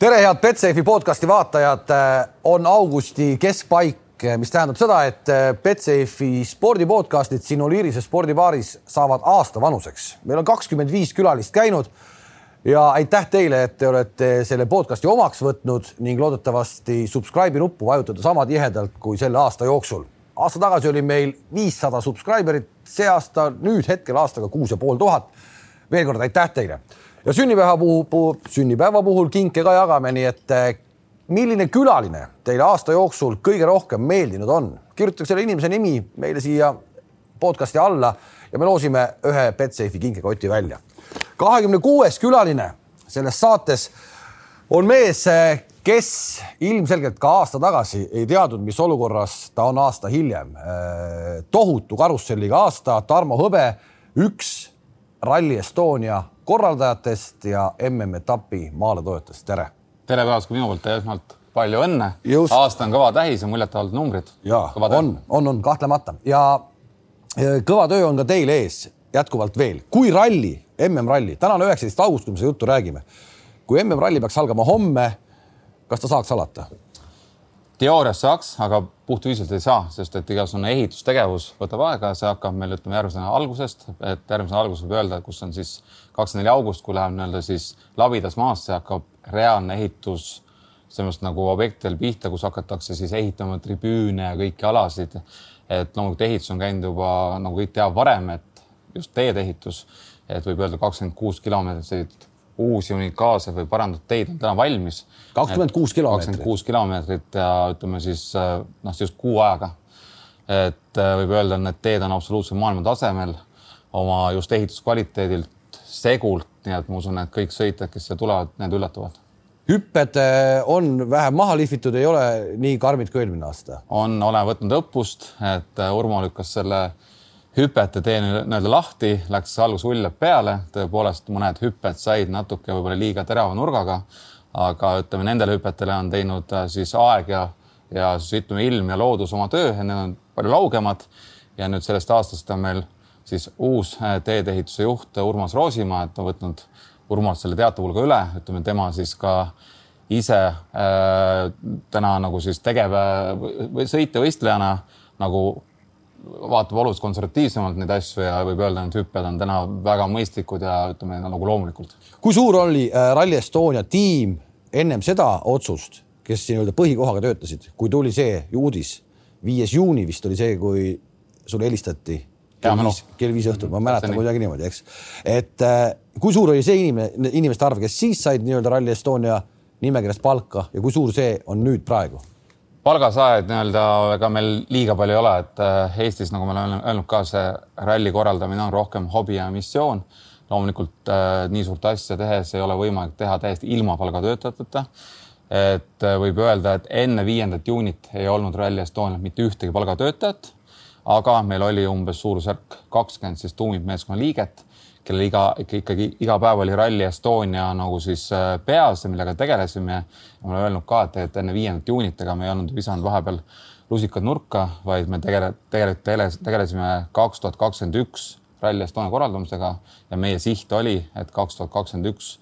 tere, head Betsafe podcasti vaatajad. on augusti keskpaik, mis tähendab seda, et Betsafe'i spordipodcastid siin Oliirise spordibaaris saavad aasta vanuseks. meil on kakskümmend viis külalist käinud ja aitäh teile, et te olete selle podcasti omaks võtnud ning loodetavasti subscribe'i nuppu vajutate sama tihedalt kui selle aasta jooksul. aasta tagasi oli meil viissada subscriber'it, see aasta nüüd hetkel aastaga kuus ja pool tuhat. veel kord aitäh teile ja sünnipäeva puhul, sünnipäeva puhul kinke ka jagame, nii et eh, milline külaline teile aasta jooksul kõige rohkem meeldinud on? kirjutage selle inimese nimi meile siia podcast'i alla ja me loosime ühe Betsafe'i kinkekoti välja. kahekümne kuues külaline selles saates on mees, eh, kes ilmselgelt ka aasta tagasi ei teadnud, mis olukorras ta on aasta hiljem. Eh, tohutu karusselliga aasta, Tarmo Hõbe, üks Rally Estonia korraldajatest ja MM-etapi maaletoojatest, tere. tere päevast ka minu poolt esmalt palju õnne. aasta on kõva tähis ja muljetavaldavad numbrid. ja on, on, on kahtlemata ja kõva töö on ka teil ees jätkuvalt veel, kui ralli, MM-ralli, täna on üheksateist august, kui me seda juttu räägime. kui MM-ralli peaks algama homme, kas ta saaks alata? teoorias saaks, aga puhtfüüsiliselt ei saa, sest et igasugune ehitustegevus võtab aega, see hakkab meil ütleme järgmise nädala algusest, et järgmise nädala alguses võib öelda, kus on siis kakskümmend neli august, kui läheb nii-öelda siis labidas maasse, hakkab reaalne ehitus sellest nagu objektidel pihta, kus hakatakse siis ehitama tribüüne ja kõiki alasid. et loomulikult ehitus on käinud juba nagu kõik teab varem, et just teedeehitus, et võib öelda kakskümmend kuus kilomeetrit uusi unikaalseid või parandatud teid on täna valmis. kakskümmend kuus kilomeetrit. kakskümmend kuus kilomeetrit ja ütleme siis noh, just kuu ajaga. et äh, võib öelda, et need teed on absoluutselt maailma tasemel oma just ehituskvaliteedilt, segult, nii et ma usun, et kõik sõitjad, kes siia tulevad, need üllatuvad hüpped äh, on vähem maha lihvitud, ei ole nii karmid kui eelmine aasta? on, olen võtnud õppust, et äh, Urmo lükkas selle hüpete tee nii-öelda lahti, läks algus uljab peale, tõepoolest mõned hüpped said natuke võib-olla liiga terava nurgaga, aga ütleme, nendele hüpetele on teinud äh, siis aeg ja, ja siis ütleme, ilm ja loodus oma töö ja need on palju laugemad. ja nüüd sellest aastast on meil siis uus äh, teedeehituse juht Urmas Roosimaa, et on võtnud Urmas selle teatavulga üle, ütleme tema siis ka ise äh, täna nagu siis tegev või sõitja võistlejana nagu vaatab oluliselt konservatiivsemalt neid asju ja võib öelda, et hüpped on täna väga mõistlikud ja ütleme nagu loomulikult. kui suur oli äh, Rally Estonia tiim ennem seda otsust, kes nii-öelda põhikohaga töötasid, kui tuli see uudis, viies juuni vist oli see, kui sulle helistati kell viis, kell viis õhtul, ma mäletan kuidagi niimoodi, eks. et äh, kui suur oli see inimene, inimeste arv, kes siis said nii-öelda Rally Estonia nimekirjast palka ja kui suur see on nüüd praegu? palgasaajaid nii-öelda ega meil liiga palju ei ole, et äh, Eestis, nagu ma olen öelnud ka, see ralli korraldamine on rohkem hobi ja missioon. loomulikult äh, nii suurt asja tehes ei ole võimalik teha täiesti ilma palgatöötajateta. et võib öelda, et enne viiendat juunit ei olnud Rally Estonial mitte ühtegi palgatöötajat, aga meil oli umbes suurusjärk kakskümmend siis tuumikmeeskonna liiget kellel iga, ikkagi iga päev oli Rally Estonia nagu siis äh, peas ja millega tegelesime. ma olen öelnud ka, et, et enne viiendat juunit, ega me ei olnud visanud vahepeal lusikad nurka, vaid me tegele-, tegelikult tegelesime kaks tuhat kakskümmend üks Rally Estonia korraldamisega ja meie siht oli, et kaks tuhat kakskümmend üks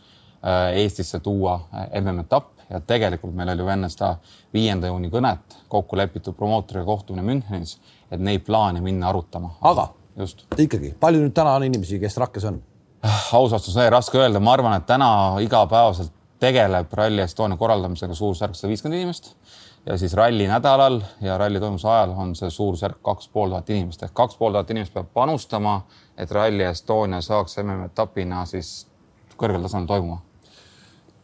äh, Eestisse tuua äh, MM-etapp ja tegelikult meil oli ju enne seda viienda juuni kõnet kokku lepitud promootoriga kohtumine Münchenis, et neid plaane minna arutama. aga just. ikkagi, palju nüüd täna on inimesi, kes rakkes on? aus vastus on raske öelda, ma arvan, et täna igapäevaselt tegeleb Rally Estonia korraldamisega suurusjärk sada viiskümmend inimest ja siis ralli nädalal ja ralli toimuse ajal on see suurusjärk kaks pool tuhat inimest ehk kaks pool tuhat inimest peab panustama, et Rally Estonia saaks MM-etapina siis kõrgel tasemel toimuma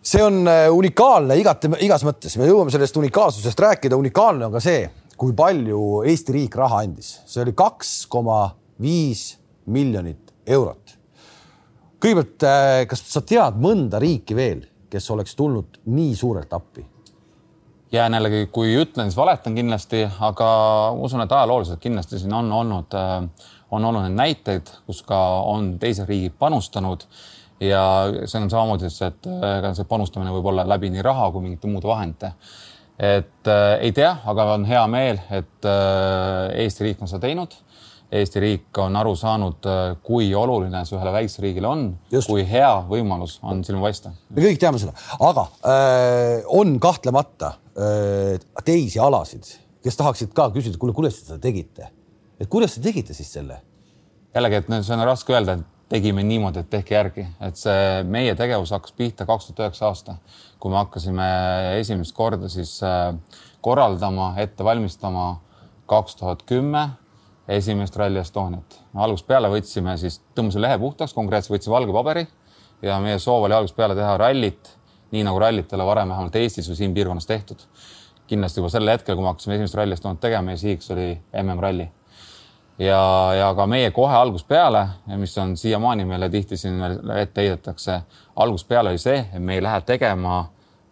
see on äh, unikaalne igati, igas mõttes, me jõuame sellest unikaalsusest rääkida, unikaalne on ka see, kui palju Eesti riik raha andis, see oli kaks koma viis miljonit eurot. kõigepealt, äh, kas sa tead mõnda riiki veel, kes oleks tulnud nii suurelt appi? jään jällegi, kui ütlen, siis valetan kindlasti, aga usun, et ajalooliselt kindlasti siin on olnud, äh, on olnud neid näiteid, kus ka on teised riigid panustanud ja see on samamoodi, et äh, ega see panustamine võib olla läbi nii raha kui mingite muude vahendite. Et äh, ei tea, aga on hea meel, et äh, Eesti riik on seda teinud Eesti riik on aru saanud, kui oluline see ühele väiksele riigile on, kui hea võimalus on silma paista. me kõik teame seda, aga äh, on kahtlemata äh, teisi alasid, kes tahaksid ka küsida, kuule, kuidas te seda tegite, et kuidas te tegite siis selle? jällegi, et see on raske öelda, et tegime niimoodi, et tehke järgi, et see meie tegevus hakkas pihta kaks tuhat üheksa aasta, kui me hakkasime esimest korda siis äh, korraldama, ette valmistama kaks tuhat kümme esimest Rally Estoniat. algusest peale võtsime siis, tõmbasime lehe puhtaks, konkreetselt võtsime valge paberi ja meie soov oli algusest peale teha rallit, nii nagu rallit ei ole varem vähemalt Eestis või siin piirkonnas tehtud. kindlasti juba sel hetkel, kui me hakkasime esimest Rally Estoniat tegema, meie sihiks oli MM-ralli ja, ja ka meie kohe algusest peale, mis on siiamaani meile tihti siin ette heidetakse, algusest peale oli see, et me ei lähe tegema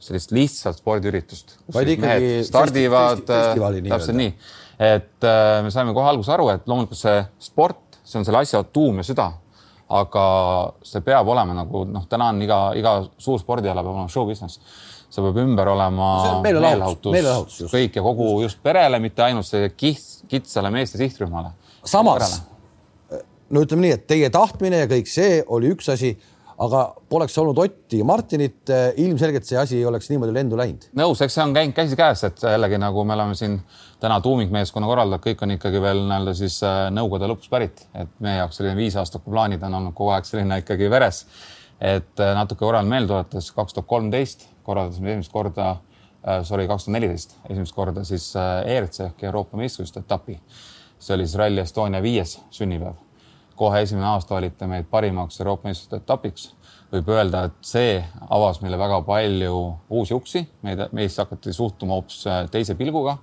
sellist lihtsalt spordiüritust. vaid ikkagi stardivad, täpselt nii, et äh, me saime kohe alguses aru, et loomulikult see sport, see on selle asja tuum ja süda, aga see peab olema nagu noh, täna on iga, iga suur spordiala peab olema show business. See peab ümber olema meelelahutus, meelelahutus, kõik ja kogu just perele, mitte ainult see kits, kitsale meeste sihtrühmale samas no ütleme nii, et teie tahtmine ja kõik see oli üks asi, aga poleks olnud Otti ja Martinit, eh, ilmselgelt see asi ei oleks niimoodi lendu läinud. nõus, eks see on käinud käsikäes, et jällegi nagu me oleme siin täna tuumikmeeskonna korraldajad, kõik on ikkagi veel nii-öelda siis eh, nõukogude lõpust pärit, et meie jaoks selline viisaastaku plaanid on olnud kogu aeg selline ikkagi veres. et eh, natuke korral meelde tuletas, kaks tuhat kolmteist korraldasime esimest korda sorry, kaks tuhat neliteist esimest korda siis ERC ehk Euroopa meistrivõistluste etapi see oli siis Rally Estonia viies sünnipäev. kohe esimene aasta valiti meid parimaks Euroopa meistrite etapiks. võib öelda, et see avas meile väga palju uusi uksi, meid, meisse hakati suhtuma hoopis äh, teise pilguga.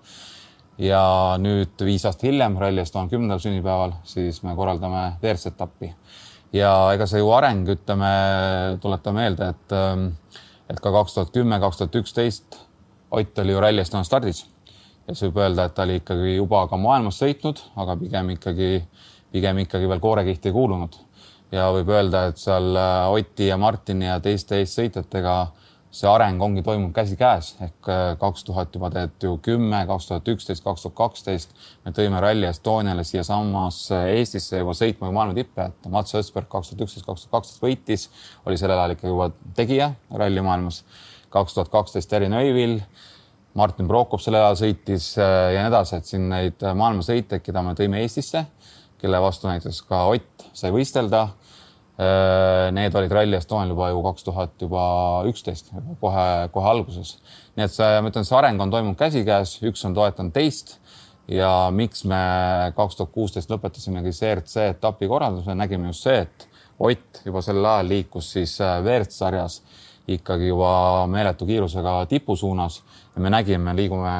ja nüüd viis aastat hiljem, Rally Estonia kümnendal sünnipäeval, siis me korraldame WRC etappi. ja ega see ju areng, ütleme, tuletame meelde, et, ähm, et ka kaks tuhat kümme, kaks tuhat üksteist Ott oli ju Rally Estonia stardis kes võib öelda, et ta oli ikkagi juba ka maailmas sõitnud, aga pigem ikkagi, pigem ikkagi veel koorekihti ei kuulunud. ja võib öelda, et seal äh, Oti ja Martini ja teiste eessõitjatega see areng ongi toimunud käsikäes ehk äh, kaks tuhat juba tead ju kümme, kaks tuhat üksteist, kaks tuhat kaksteist me tõime Rally Estoniale siiasamasse Eestisse juba sõitma maailma tippe, et Mats Ösberg kaks tuhat üksteist, kaks tuhat kaksteist võitis, oli sellel ajal ikka juba tegija rallimaailmas. kaks tuhat kaksteist Erin Öivill Martin Prokop sellel ajal sõitis äh, ja nii edasi, et siin neid äh, maailmasõite, keda me tõime Eestisse, kelle vastu näiteks ka Ott sai võistelda. Äh, need olid Rally Estonial juba ju kaks tuhat juba üksteist, kohe, kohe alguses. nii et see, ma ütlen, see areng on toimunud käsikäes, üks on toetanud teist ja miks me kaks tuhat kuusteist lõpetasimegi CRC etapi korralduse, nägime just see, et Ott juba sel ajal liikus siis WRC sarjas ikkagi juba meeletu kiirusega tipu suunas ja me nägime, liigume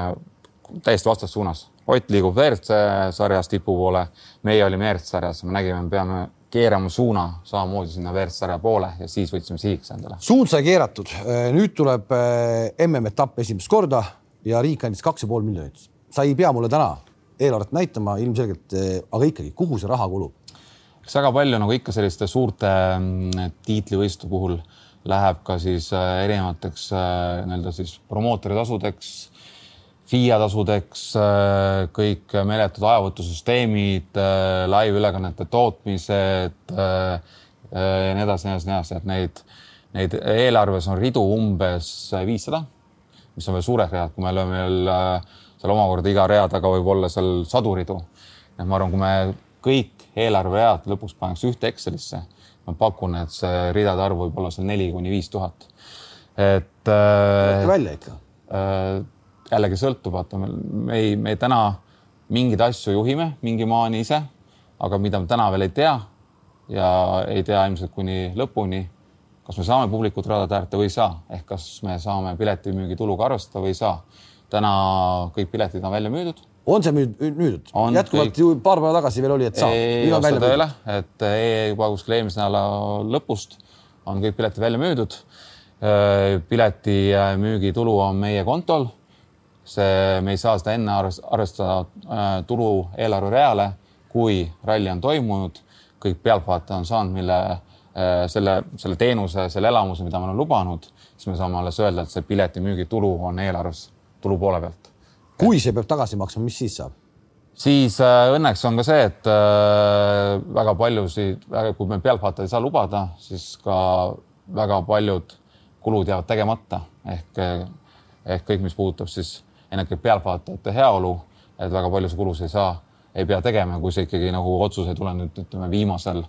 täiesti vastassuunas. Ott liigub WRC sarjas tipu poole, meie olime ERC sarjas, me nägime, me peame keerama suuna samamoodi sinna WRC sarja poole ja siis võtsime sihiks endale. suund sai keeratud, nüüd tuleb eh, MM-etapp esimest korda ja riik andis kaks ja pool miljonit. sa ei pea mulle täna eelarvet näitama ilmselgelt, eh, aga ikkagi, kuhu see raha kulub? eks väga palju nagu ikka selliste suurte mm, tiitlivõistluste puhul läheb ka siis äh, erinevateks äh, nii-öelda siis promootori tasudeks, FIA tasudeks, äh, kõik meeletud ajavõtusüsteemid, laivülekannete tootmised ja nii edasi, nii edasi, nii edasi, et neid, neid eelarves on ridu umbes viissada, mis on veel suured read, kui me oleme veel seal omakorda iga rea taga võib olla seal sadu ridu. et ma arvan, kui me kõik eelarveread lõpuks paneks ühte Excelisse ma pakun, et see ridade arv võib olla seal neli kuni viis tuhat. et äh,. välja ikka äh,. jällegi sõltub, vaata, me ei, me täna mingeid asju juhime mingi maani ise, aga mida me täna veel ei tea ja ei tea ilmselt kuni lõpuni, kas me saame publikut radade äärde või ei saa, ehk kas me saame piletimüügituluga arvestada või ei saa. täna kõik piletid on välja müüdud on see nüüd müüdud? jätkuvalt kõik... ju paar päeva tagasi veel oli, et saab. ei vasta tõele, et e juba kuskil eelmise nädala lõpust on kõik piletid välja müüdud. Äh, piletimüügitulu on meie kontol. see, me ei saa seda enne arvestada äh, tulu eelarvereale, kui ralli on toimunud, kõik pealtvaatajad on saanud, mille äh, selle, selle teenuse, selle elamuse, mida me oleme lubanud, siis me saame alles öelda, et see piletimüügitulu on eelarves tulu poole pealt kui see peab tagasi maksma, mis siis saab? siis äh, õnneks on ka see, et äh, väga paljusid, kui me pealtvaatajaid ei saa lubada, siis ka väga paljud kulud jäävad tegemata ehk, ehk kõik, mis puudutab siis ennekõike pealtvaatajate heaolu, et väga palju sa kulusid ei saa, ei pea tegema, kui see ikkagi nagu otsus ei tule nüüd ütleme viimasel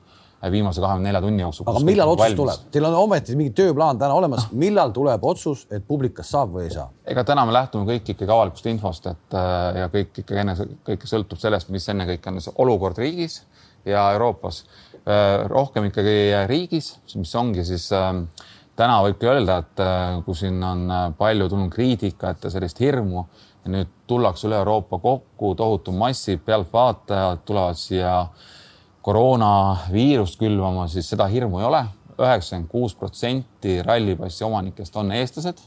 viimase kahekümne nelja tunni jooksul. aga millal otsus valmis. tuleb? Teil on ometi mingi tööplaan täna olemas, millal tuleb otsus, et publik kas saab või ei saa? ega täna me lähtume kõik ikkagi avalikust infost, et äh, ja kõik ikkagi enne, kõik sõltub sellest, mis ennekõike on olukord riigis ja Euroopas. Äh, rohkem ikkagi riigis, mis ongi siis ähm, täna võibki öelda, et äh, kui siin on palju tulnud kriitikat ja sellist hirmu ja nüüd tullakse üle Euroopa kokku, tohutu massi pealtvaatajad tulevad siia koroonaviirust külvama, siis seda hirmu ei ole. üheksakümmend kuus protsenti rallipassi omanikest on eestlased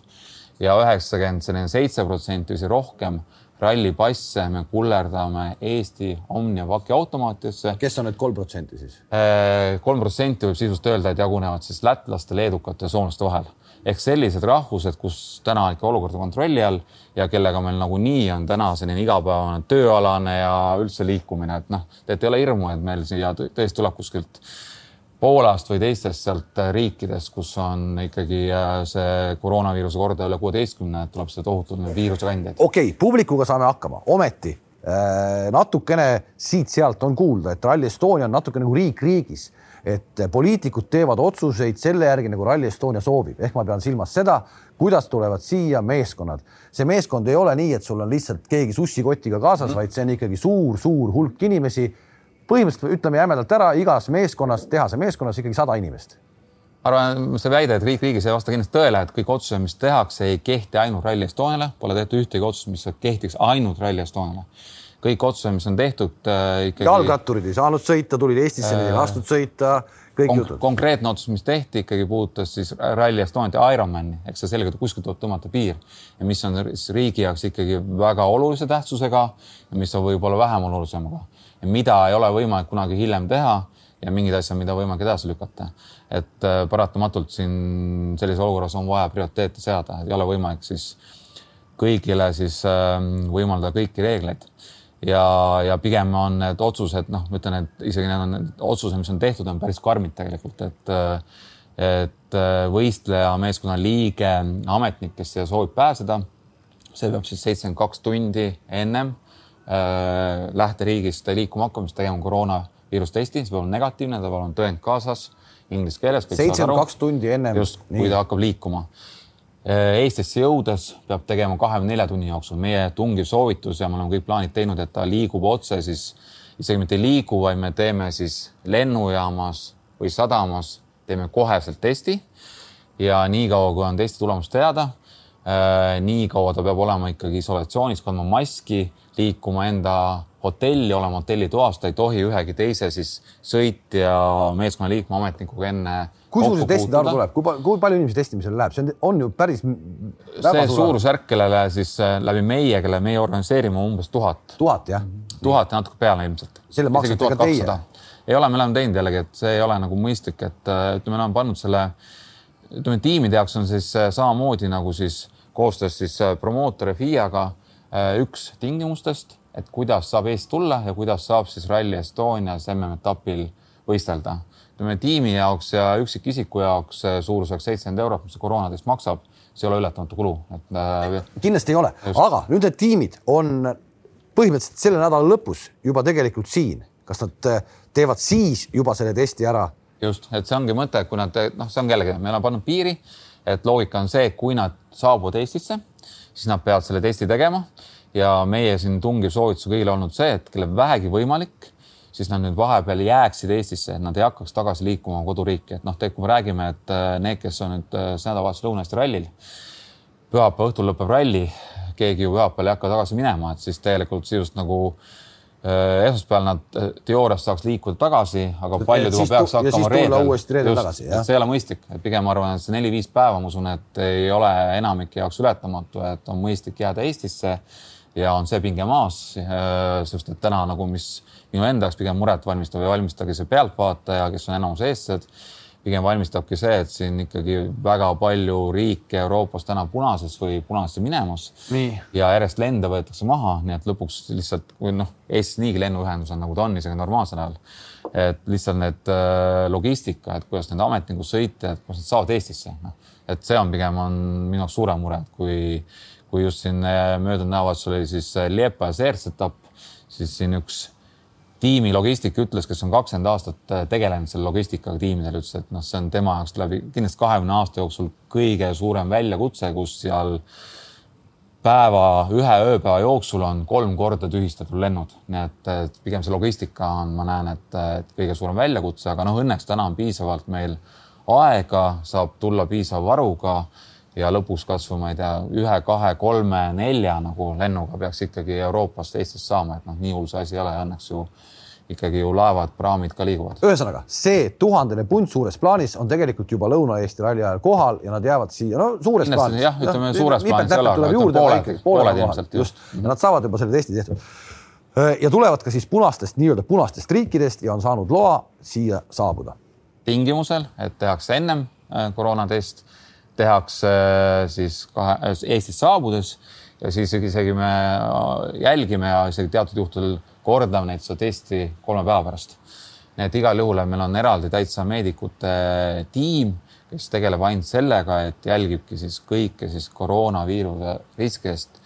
ja üheksakümmend seitse protsenti või rohkem rallipasse me kullerdame Eesti Omnia pakiautomaatidesse. kes on need kolm protsenti siis? kolm protsenti võib sisust öelda, et jagunevad siis lätlaste, leedukate ja soomlaste vahel ehk sellised rahvused, kus täna ikka olukord on kontrolli all ja kellega meil nagunii on täna selline igapäevane tööalane ja üldse liikumine, et noh, et ei ole hirmu, et meil siia tõesti tuleb kuskilt Poolast või teistest sealt riikidest, kus on ikkagi äh, see koroonaviiruse kordaja üle kuueteistkümne, tuleb seda tohutult viirusekandjaid. okei okay,, publikuga saame hakkama, ometi äh, natukene siit-sealt on kuulda, et Rally Estonia on natuke nagu riik riigis et poliitikud teevad otsuseid selle järgi, nagu Rally Estonia soovib, ehk ma pean silmas seda, kuidas tulevad siia meeskonnad. see meeskond ei ole nii, et sul on lihtsalt keegi sussikotiga kaasas mm., vaid see on ikkagi suur-suur hulk inimesi. põhimõtteliselt ütleme jämedalt ära, igas meeskonnas, tehase meeskonnas ikkagi sada inimest arvan, see väide, et riik riigis ei vasta kindlasti tõele, et kõik otsused, mis tehakse, ei kehti ainult Rally Estoniale, pole tehtud ühtegi otsust, mis kehtiks ainult Rally Estoniale kõik otsused, mis on tehtud äh, ikkagi. jalgratturid ei saanud sõita, tulid Eestisse äh,, ei lastud sõita, kõik Konk jutud. konkreetne otsus, mis tehti, ikkagi puudutas siis Rally Estoniat ja Ironmani, eks see sellega kuskilt tuleb tõmmata piir ja mis on riigi jaoks ikkagi väga olulise tähtsusega ja mis on võib-olla vähem olulisemaga ja mida ei ole võimalik kunagi hiljem teha ja mingid asjad, mida võimalik edasi lükata. et äh, paratamatult siin sellises olukorras on vaja prioriteete seada, ei ole võimalik siis kõigile siis äh, võimaldada kõiki reegleid ja, ja pigem on need otsused, noh, ma ütlen, et isegi need on need otsused, mis on tehtud, on päris karmid tegelikult, et et võistleja meeskonna liige, ametnik, kes siia soovib pääseda, see peab siis seitsekümmend kaks tundi ennem äh, lähteriigist liikuma hakkama, siis tegema koroonaviiruse testi, see peab olema negatiivne, ta peab olema tõend kaasas inglise keeles. seitsekümmend kaks tundi ennem. just, kui ta hakkab liikuma Äh, Eestisse jõudes peab tegema kahekümne nelja tunni jooksul. meie tungiv soovitus ja me oleme kõik plaanid teinud, et ta liigub otse siis, isegi mitte ei liigu, vaid me teeme siis lennujaamas või sadamas, teeme koheselt testi. ja niikaua, kui on testi tulemus teada äh,, nii kaua ta peab olema ikkagi isolatsioonis, kandma maski, liikuma enda hotelli, olema hotellitoas, ta ei tohi ühegi teise siis sõitja meeskonnaliikme ametnikuga enne kui suur see testide arv tuleb, kui, kui palju inimesi testimisele läheb, see on, on ju päris. see suurusjärk, kellele siis äh, läbi meie, kelle meie organiseerime umbes tuhat. tuhat jah? tuhat ja natuke peale ilmselt. selle maksate ka teie? ei ole, me oleme teinud jällegi, et see ei ole nagu mõistlik, et äh, ütleme, me oleme pannud selle, ütleme tiimide jaoks on siis äh, samamoodi nagu siis koostöös siis promootori FIA-ga üks tingimustest, et kuidas saab Eestis tulla ja kuidas saab siis Rally Estonias MM-etapil võistelda ütleme tiimi jaoks ja üksikisiku jaoks suurusjärk seitsekümmend eurot, mis see koroonatest maksab, see ei ole ületamatu kulu, et äh,. kindlasti ei ole, aga nüüd need tiimid on põhimõtteliselt selle nädala lõpus juba tegelikult siin, kas nad äh, teevad siis juba selle testi ära? just, et see ongi mõte, et kui nad noh, see ongi jällegi, me oleme pannud piiri, et loogika on see, kui nad saabuvad Eestisse, siis nad peavad selle testi tegema ja meie siin tungiv soovitus kõigile olnud see, et kellel vähegi võimalik siis nad nüüd vahepeal jääksid Eestisse, et nad ei hakkaks tagasi liikuma koduriiki, et noh, tegelikult kui me räägime, et äh, need, kes on nüüd äh, see nädalavahetus Lõuna-Eesti rallil, pühapäeva õhtul lõpeb ralli, keegi ju pühapäeval ei hakka tagasi minema, et siis tegelikult sisuliselt nagu äh, esmaspäeval nad teoorias saaks liikuda tagasi, aga paljud juba peaks hakkama reedel. uuesti reedel tagasi, jah. see ei ole mõistlik, et pigem ma arvan, et see neli-viis päeva, ma usun, et ei ole enamike jaoks ületamatu, et on mõistlik jääda Eestisse ja on see pinge maas, sest et täna nagu, mis minu enda jaoks pigem muret valmistab ja valmistage see pealtvaataja, kes on enamus eestlased. pigem valmistabki see, et siin ikkagi väga palju riike Euroopas täna punases või punasesse minemas. ja järjest lende võetakse maha, nii et lõpuks lihtsalt, kui noh, Eestis niigi lennuühendus on nagu ta on isegi normaalsel ajal. et lihtsalt need äh, logistika, et kuidas need ametnikud sõitjad, kuidas nad saavad Eestisse, noh, et see on pigem on minu jaoks suurem mure, et kui, kui just siin äh, möödunud nädalavahetusel oli siis äh, Liepa ja Seers etapp, siis siin üks tiimi logistik ütles, kes on kakskümmend aastat äh, tegelenud selle logistikaga tiimidel, ütles, et noh, see on tema jaoks läbi kindlasti kahekümne aasta jooksul kõige suurem väljakutse, kus seal päeva, ühe ööpäeva jooksul on kolm korda tühistatud lennud, nii et, et pigem see logistika on, ma näen, et, et kõige suurem väljakutse, aga noh, õnneks täna on piisavalt meil aega, saab tulla piisava varuga ja lõpuks kasvõi ma ei tea, ühe, kahe, kolme, nelja nagu lennuga peaks ikkagi Euroopast, Eestist saama, et noh, nii hull see asi ei ole ja õnneks ju ikkagi ju laevad, praamid ka liiguvad. ühesõnaga see tuhandene punt suures plaanis on tegelikult juba Lõuna-Eesti ralli ajal kohal ja nad jäävad siia, no suures Kindlasti, plaanis. jah, ütleme no, suures plaanis ei ole, aga ütleme pooled, pooled ilmselt just. ja nad saavad juba selle testi tehtud. ja tulevad ka siis punastest, nii-öelda punastest riikidest ja on saanud loa siia saabuda. tingimusel, et tehakse ennem äh, koroonatest, tehakse äh, siis kahe, äh, Eestist saabudes ja siis isegi me jälgime ja isegi teatud juhtudel kordame neid seda testi kolme päeva pärast. nii et igal juhul meil on eraldi täitsa meedikute tiim, kes tegeleb ainult sellega, et jälgibki siis kõike siis koroonaviiruse riskidest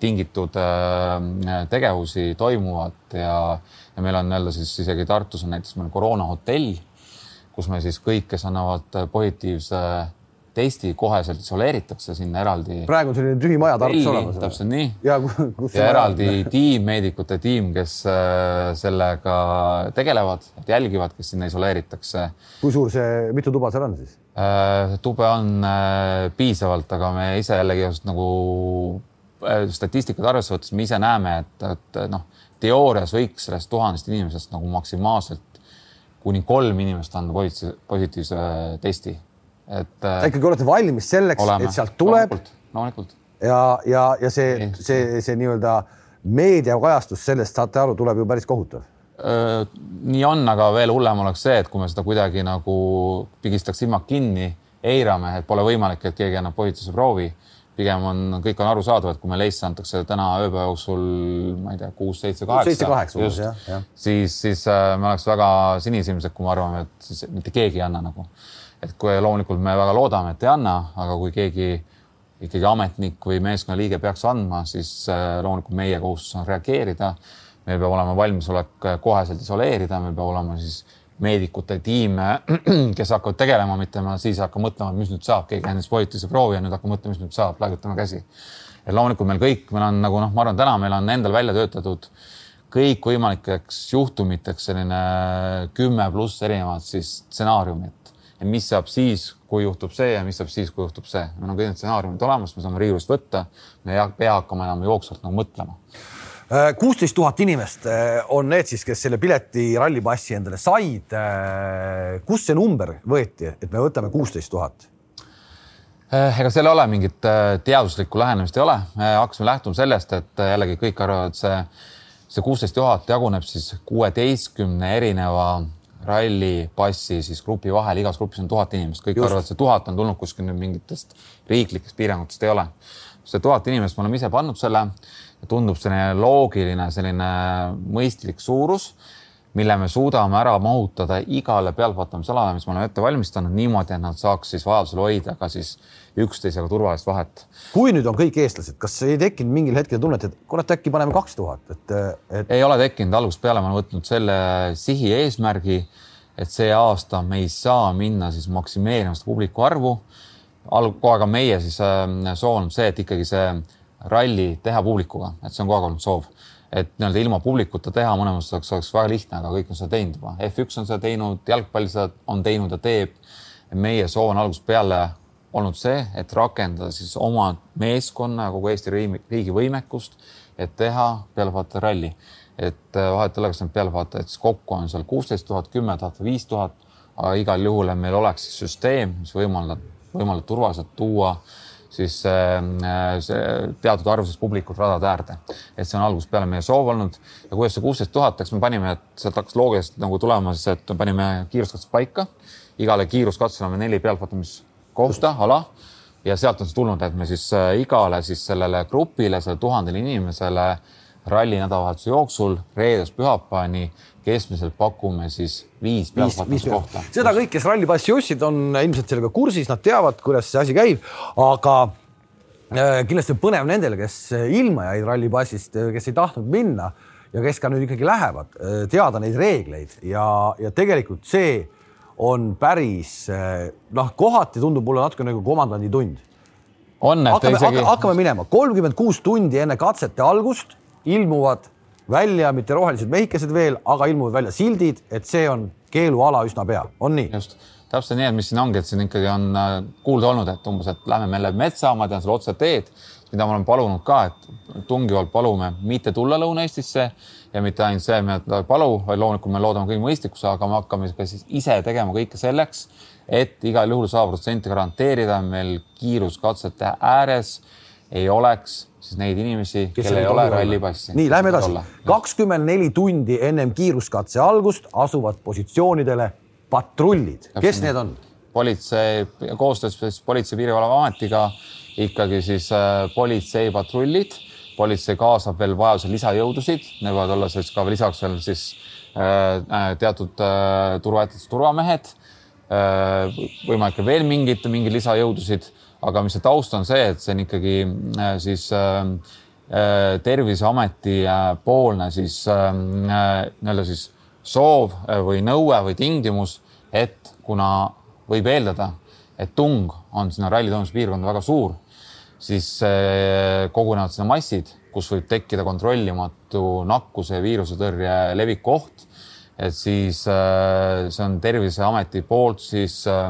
tingitud äh, tegevusi toimuvat ja, ja meil on nii-öelda siis isegi Tartus on näiteks meil koroonahotell, kus me siis kõik, kes annavad positiivse testi koheselt isoleeritakse sinna eraldi. praegu on selline tühi maja Tartus olemas. täpselt nii. ja, ja eraldi tiim, meedikute tiim, kes äh, sellega tegelevad, jälgivad, kes sinna isoleeritakse. kui suur see, mitu tuba seal on siis? Äh, tube on äh, piisavalt, aga me ise jällegi just nagu statistikat arvesse võttes me ise näeme, et, et noh, teoorias võiks sellest tuhandest inimesest nagu maksimaalselt kuni kolm inimest anda positiivse testi et. Äh, ikkagi olete valmis selleks, et sealt tuleb. loomulikult. ja, ja, ja see, see, see nii-öelda meediakajastus sellest saate aru, tuleb ju päris kohutav nii on, aga veel hullem oleks see, et kui me seda kuidagi nagu pigistaks silmad kinni, eirame, et pole võimalik, et keegi annab positiivse proovi. pigem on, kõik on arusaadav, et kui meile Eestisse antakse täna ööpäeva jooksul, ma ei tea, kuus, seitse, kaheksa, siis, siis äh, me oleks väga sinisilmsed, kui me arvame, et siis mitte keegi ei anna nagu et kui loomulikult me väga loodame, et ei anna, aga kui keegi ikkagi ametnik või meeskonnaliige peaks andma, siis äh, loomulikult meie kohustus on reageerida. meil peab olema valmisolek äh, koheselt isoleerida, meil peab olema siis meedikute tiim, kes hakkavad tegelema, mitte ma siis hakkan mõtlema, mis nüüd saab, keegi andis positiivse proovi ja nüüd hakkab mõtlema, mis nüüd saab, laigutame käsi. ja loomulikult meil kõik, meil on nagu noh, ma arvan, täna meil on endal välja töötatud kõikvõimalikeks juhtumiteks selline kümme pluss erinevat siis stsenaariumit mis saab siis, kui juhtub see ja mis saab siis, kui juhtub see. meil on kõik need stsenaariumid olemas, me saame riiulist võtta, me ei pea hakkama enam jooksvalt nagu mõtlema äh, kuusteist tuhat inimest äh, on need siis, kes selle pileti rallipassi endale said. Äh, kust see number võeti, et me võtame kuusteist tuhat? ega seal ei ole mingit teaduslikku lähenemist ei ole, me hakkasime lähtuma sellest, et jällegi kõik arvavad, see, see kuusteist tuhat jaguneb siis kuueteistkümne erineva rallipassi siis grupi vahel, igas grupis on tuhat inimest, kõik Just. arvavad, see tuhat on tulnud kuskil mingitest riiklikest piirangutest, ei ole. see tuhat inimest, me oleme ise pannud selle, tundub selline loogiline, selline mõistlik suurus, mille me suudame ära mahutada igale pealtvaatamisalale, mis me oleme ette valmistanud niimoodi, et nad saaks siis vajadusel hoida ka siis üksteisega turvalist vahet. kui nüüd on kõik eestlased, kas ei tekkinud mingil hetkel tunnet, et kurat, äkki paneme kaks tuhat, et, et...? ei ole tekkinud, algusest peale ma olen võtnud selle sihi eesmärgi, et see aasta me ei saa minna siis maksimeerima seda publiku arvu. kogu aeg on meie siis äh, soov olnud see, et ikkagi see ralli teha publikuga, et see on kogu aeg olnud soov et nii-öelda ilma publikuta teha mõnes mõttes oleks, oleks väga lihtne, aga kõik on seda teinud juba. F1 on seda teinud, jalgpall seda on teinud ja teeb. meie soov on algusest peale olnud see, et rakendada siis oma meeskonna ja kogu Eesti riigi võimekust, et teha pealevaataja ralli. et äh, vahet ei ole, kas need pealevaatajad siis kokku on seal kuusteist tuhat, kümme tuhat või viis tuhat, aga igal juhul, et meil oleks süsteem, mis võimaldab, võimaldab turvaliselt tuua siis see teatud arv siis publikut radade äärde. et see on algusest peale meie soov olnud ja kuidas see kuusteist tuhat, eks me panime, et sealt hakkas loogiliselt nagu tulema, siis et panime kiiruskatsed paika. igale kiiruskatsele on neli pealtvaatamiskohta, ala ja sealt on see tulnud, et me siis igale siis sellele grupile, sellele tuhandele inimesele ralli nädalavahetuse jooksul reedest pühapäevani keskmiselt pakume siis viis pealtvaatlemiskohta. seda kõik, kes rallipassi ostsid, on ilmselt sellega kursis, nad teavad, kuidas see asi käib, aga äh, kindlasti on põnev nendele, kes ilma jäid rallipassist, kes ei tahtnud minna ja kes ka nüüd ikkagi lähevad, äh, teada neid reegleid ja, ja tegelikult see on päris äh, noh, kohati tundub mulle natuke nagu komandandi tund. on, et hakkame, isegi. hakkame minema, kolmkümmend kuus tundi enne katsete algust ilmuvad välja mitte rohelised mehikesed veel, aga ilmuvad välja sildid, et see on keeluala üsna pea, on nii? just, täpselt nii, et mis siin ongi, et siin ikkagi on äh, kuulda olnud, et umbes, et lähme me läbi metsa, ma tean selle otse teed, mida ma olen palunud ka, et tungivalt palume mitte tulla Lõuna-Eestisse ja mitte ainult see, me ei palu, vaid loomulikult me loodame kõik mõistlikkuse, aga me hakkame ka siis ise tegema kõike selleks, et igal juhul sada protsenti garanteerida meil kiiruskatsete ääres ei oleks siis neid inimesi, kellel ei ole rallipassi. nii, lähme edasi. kakskümmend neli tundi ennem kiiruskatse algust asuvad positsioonidele patrullid, kes need on? politsei, koostöös Politsei- ja Piirivalveametiga ikkagi siis äh, politseipatrullid. politsei kaasab veel vajadusel lisajõudusid, need võivad olla siis ka lisaks veel siis äh, äh teatud turvaettevõtete turvamehed. Võimalik veel mingid, mingeid lisajõudusid. Aga mis see taust on see, et see on ikkagi siis Terviseameti poolne siis nii-öelda siis soov või nõue või tingimus, et kuna võib eeldada, et tung on sinna ralli toimumispiirkonda väga suur, siis kogunevad sinna massid, kus võib tekkida kontrollimatu nakkuse ja viirusetõrje leviku oht. et siis see on Terviseameti poolt siis äh,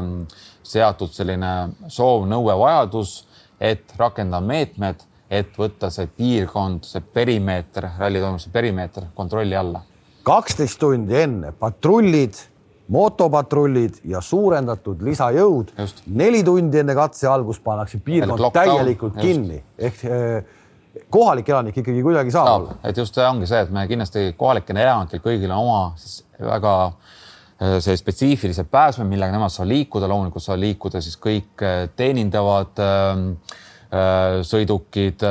seatud selline soov, nõue, vajadus, et rakendada meetmed, et võtta see piirkond, see perimeeter, ralli toimumise perimeeter kontrolli alla. kaksteist tundi enne patrullid, motopatrullid ja suurendatud lisajõud. neli tundi enne katse algust pannakse piirkond täielikult just. kinni ehk eh, kohalik elanik ikkagi kuidagi saab, saab olla. et just see ongi see, et me kindlasti kohalikel elanikel kõigil on oma siis väga Äh, see spetsiifilised pääsmed, millega nemad saavad liikuda, loomulikult saavad liikuda siis kõik äh, teenindavad äh, sõidukid,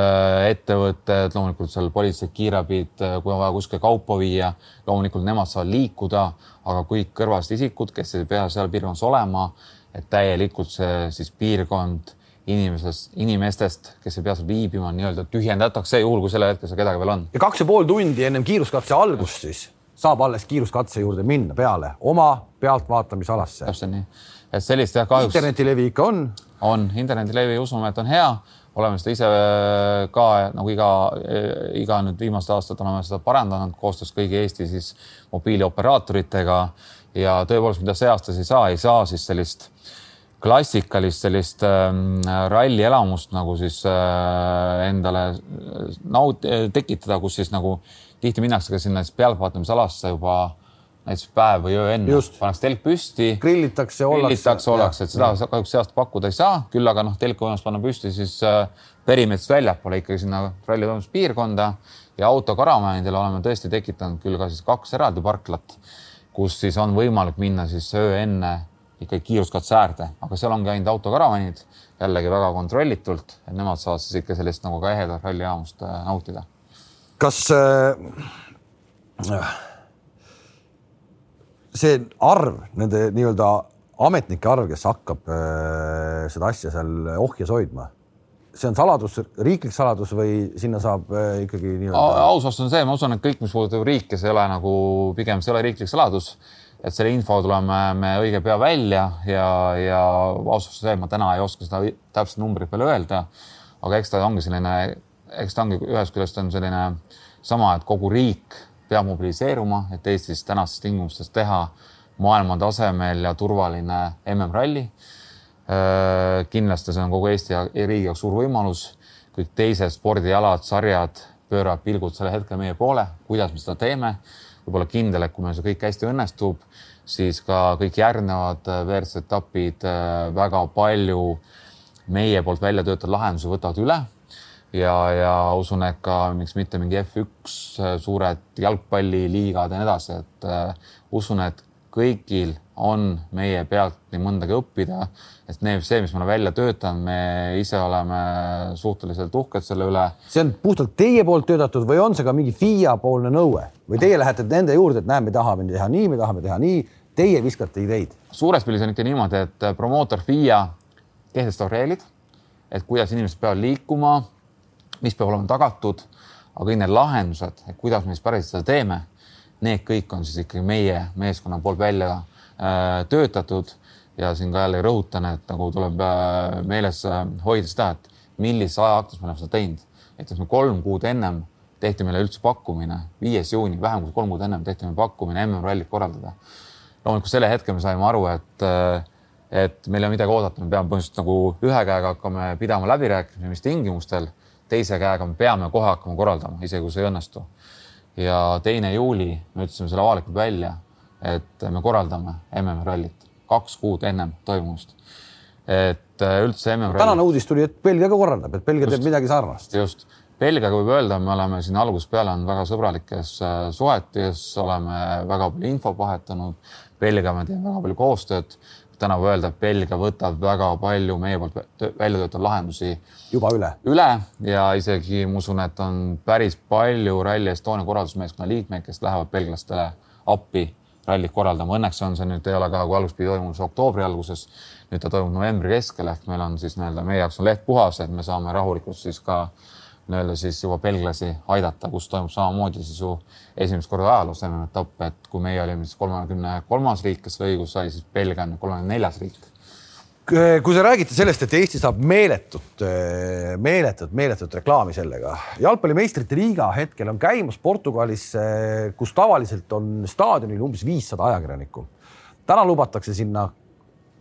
ettevõtted, loomulikult seal politseid, kiirabid, kui on vaja kuskile kaupa viia, loomulikult nemad saavad liikuda, aga kõik kõrvalised isikud, kes ei pea seal piirkonnas olema, et täielikult see siis piirkond inimesest, inimestest, kes ei pea seal viibima, nii-öelda tühjendatakse juhul, kui sellel hetkel seal kedagi veel on. ja kaks ja pool tundi ennem kiiruskatse algust siis saab alles kiiruskatse juurde minna peale oma pealtvaatamisalasse. täpselt nii, et sellist jah kahjuks. internetilevi ikka on. on, internetilevi usume, et on hea, oleme seda ise ka nagu iga, iga nüüd viimased aastad oleme seda parandanud koostöös kõigi Eesti siis mobiilioperaatoritega ja tõepoolest, mida see aasta ei saa, ei saa siis sellist klassikalist sellist äh, rallielamust nagu siis äh, endale naut-, tekitada, kus siis nagu tihti minnakse ka sinna siis pealtvaatamisalasse juba näiteks päev või öö enne, pannakse telk püsti. grillitakse, grillitakse, ollakse, et seda kahjuks see aasta pakkuda ei saa, küll aga noh, telk võimalus panna püsti siis äh, perimeetrist väljapoole ikkagi sinna ralli toimumispiirkonda ja autokaravanidele oleme tõesti tekitanud küll ka siis kaks eraldi parklat, kus siis on võimalik minna siis öö enne ikkagi kiiruskatse äärde, aga seal ongi ainult autokaravanid, jällegi väga kontrollitult, et nemad saavad siis ikka sellist nagu ka ehedat rallijaamust äh, nautida. Kas äh, see arv, nende nii-öelda ametnike arv, kes hakkab äh, seda asja seal ohjes hoidma, see on saladus, riiklik saladus või sinna saab äh, ikkagi nii-öelda? aus vastus on see, ma usun, et kõik, mis puudutab riike, see ei ole nagu pigem see ei ole riiklik saladus, et selle info tuleme me õige pea välja ja, ja ausalt öeldes see, ma täna ei oska seda täpset numbrit veel öelda. aga eks ta ongi selline eks ta ongi ühest küljest on selline sama, et kogu riik peab mobiliseeruma, et Eestis tänastes tingimustes teha maailma tasemel ja turvaline MM-ralli. Äh, kindlasti see on kogu Eesti ja riigi jaoks suur võimalus. kõik teised spordialad, sarjad pööravad pilgud sellel hetkel meie poole, kuidas me seda teeme. võib olla kindel, et kui meil see kõik hästi õnnestub, siis ka kõik järgnevad WRC etapid äh, väga palju meie poolt välja töötatud lahendusi võtavad üle ja, ja usun, et ka miks mitte mingi F1 suured jalgpalliliigad ja nii edasi, et uh, usun, et kõigil on meie pealt nii mõndagi õppida, et need, see, mis me oleme välja töötanud, me ise oleme suhteliselt uhked selle üle. see on puhtalt teie poolt töötatud või on see ka mingi FIA poolne nõue või teie lähete nende juurde, et näe, me tahame teha nii, me tahame teha nii, teie viskate ideid? suures pildis on ikka niimoodi, et promootor FIA kehtestab reeglid, et kuidas inimesed peavad liikuma, mis peab olema tagatud, aga kõik need lahendused, et kuidas me siis päriselt seda teeme, need kõik on siis ikkagi meie meeskonna poolt välja äh, töötatud ja siin ka jälle rõhutan, et nagu tuleb äh, meeles äh, hoida seda, et millises ajaaktus me oleme seda teinud. et me kolm kuud ennem tehti meile üldse pakkumine, viies juuni, vähem kui kolm kuud ennem tehti meile pakkumine MM-rallit korraldada. loomulikult selle hetke me saime aru, et, äh, et meil ei ole midagi oodata, me peame põhimõtteliselt nagu ühe käega hakkame pidama läbirääkimisi, mis tingimustel, teise käega me peame kohe hakkama korraldama, isegi kui see ei õnnestu. ja teine juuli me ütlesime selle avalikult välja, et me korraldame MM-rallit kaks kuud ennem toimumist. et äh, üldse MM-ralli. tänane uudis tuli, et Belgia ka korraldab, et Belgia just, teeb midagi sarnast. just, Belgiaga võib öelda, me oleme siin algusest peale on väga sõbralikes äh, suhetes, oleme väga palju infot vahetanud. Belgia, me teeme väga palju koostööd. Täna võib öelda, et Belgia võtab väga palju meie poolt välja töötatud lahendusi juba üle, üle ja isegi ma usun, et on päris palju Rally Estonia korraldusmeeskonna liikmeid, kes lähevad belglastele appi rallit korraldama. Õnneks on see nüüd ei ole ka, kui algus pidi toimuma see oktoobri alguses, nüüd ta toimub novembri keskel ehk meil on siis nii-öelda meie jaoks on leht puhas, et me saame rahulikult siis ka nii-öelda siis juba belglasi aidata, kus toimub samamoodi siis ju esimest korda ajaloos MM-etapp, et kui meie olime siis kolmekümne kolmas riik, kes selle õiguse sai, siis Belgia on kolmekümne neljas riik kui sa räägite sellest, et Eesti saab meeletut, meeletut, meeletut reklaami sellega. jalgpalli meistrite liiga hetkel on käimas Portugalis, kus tavaliselt on staadionil umbes viissada ajakirjanikku. täna lubatakse sinna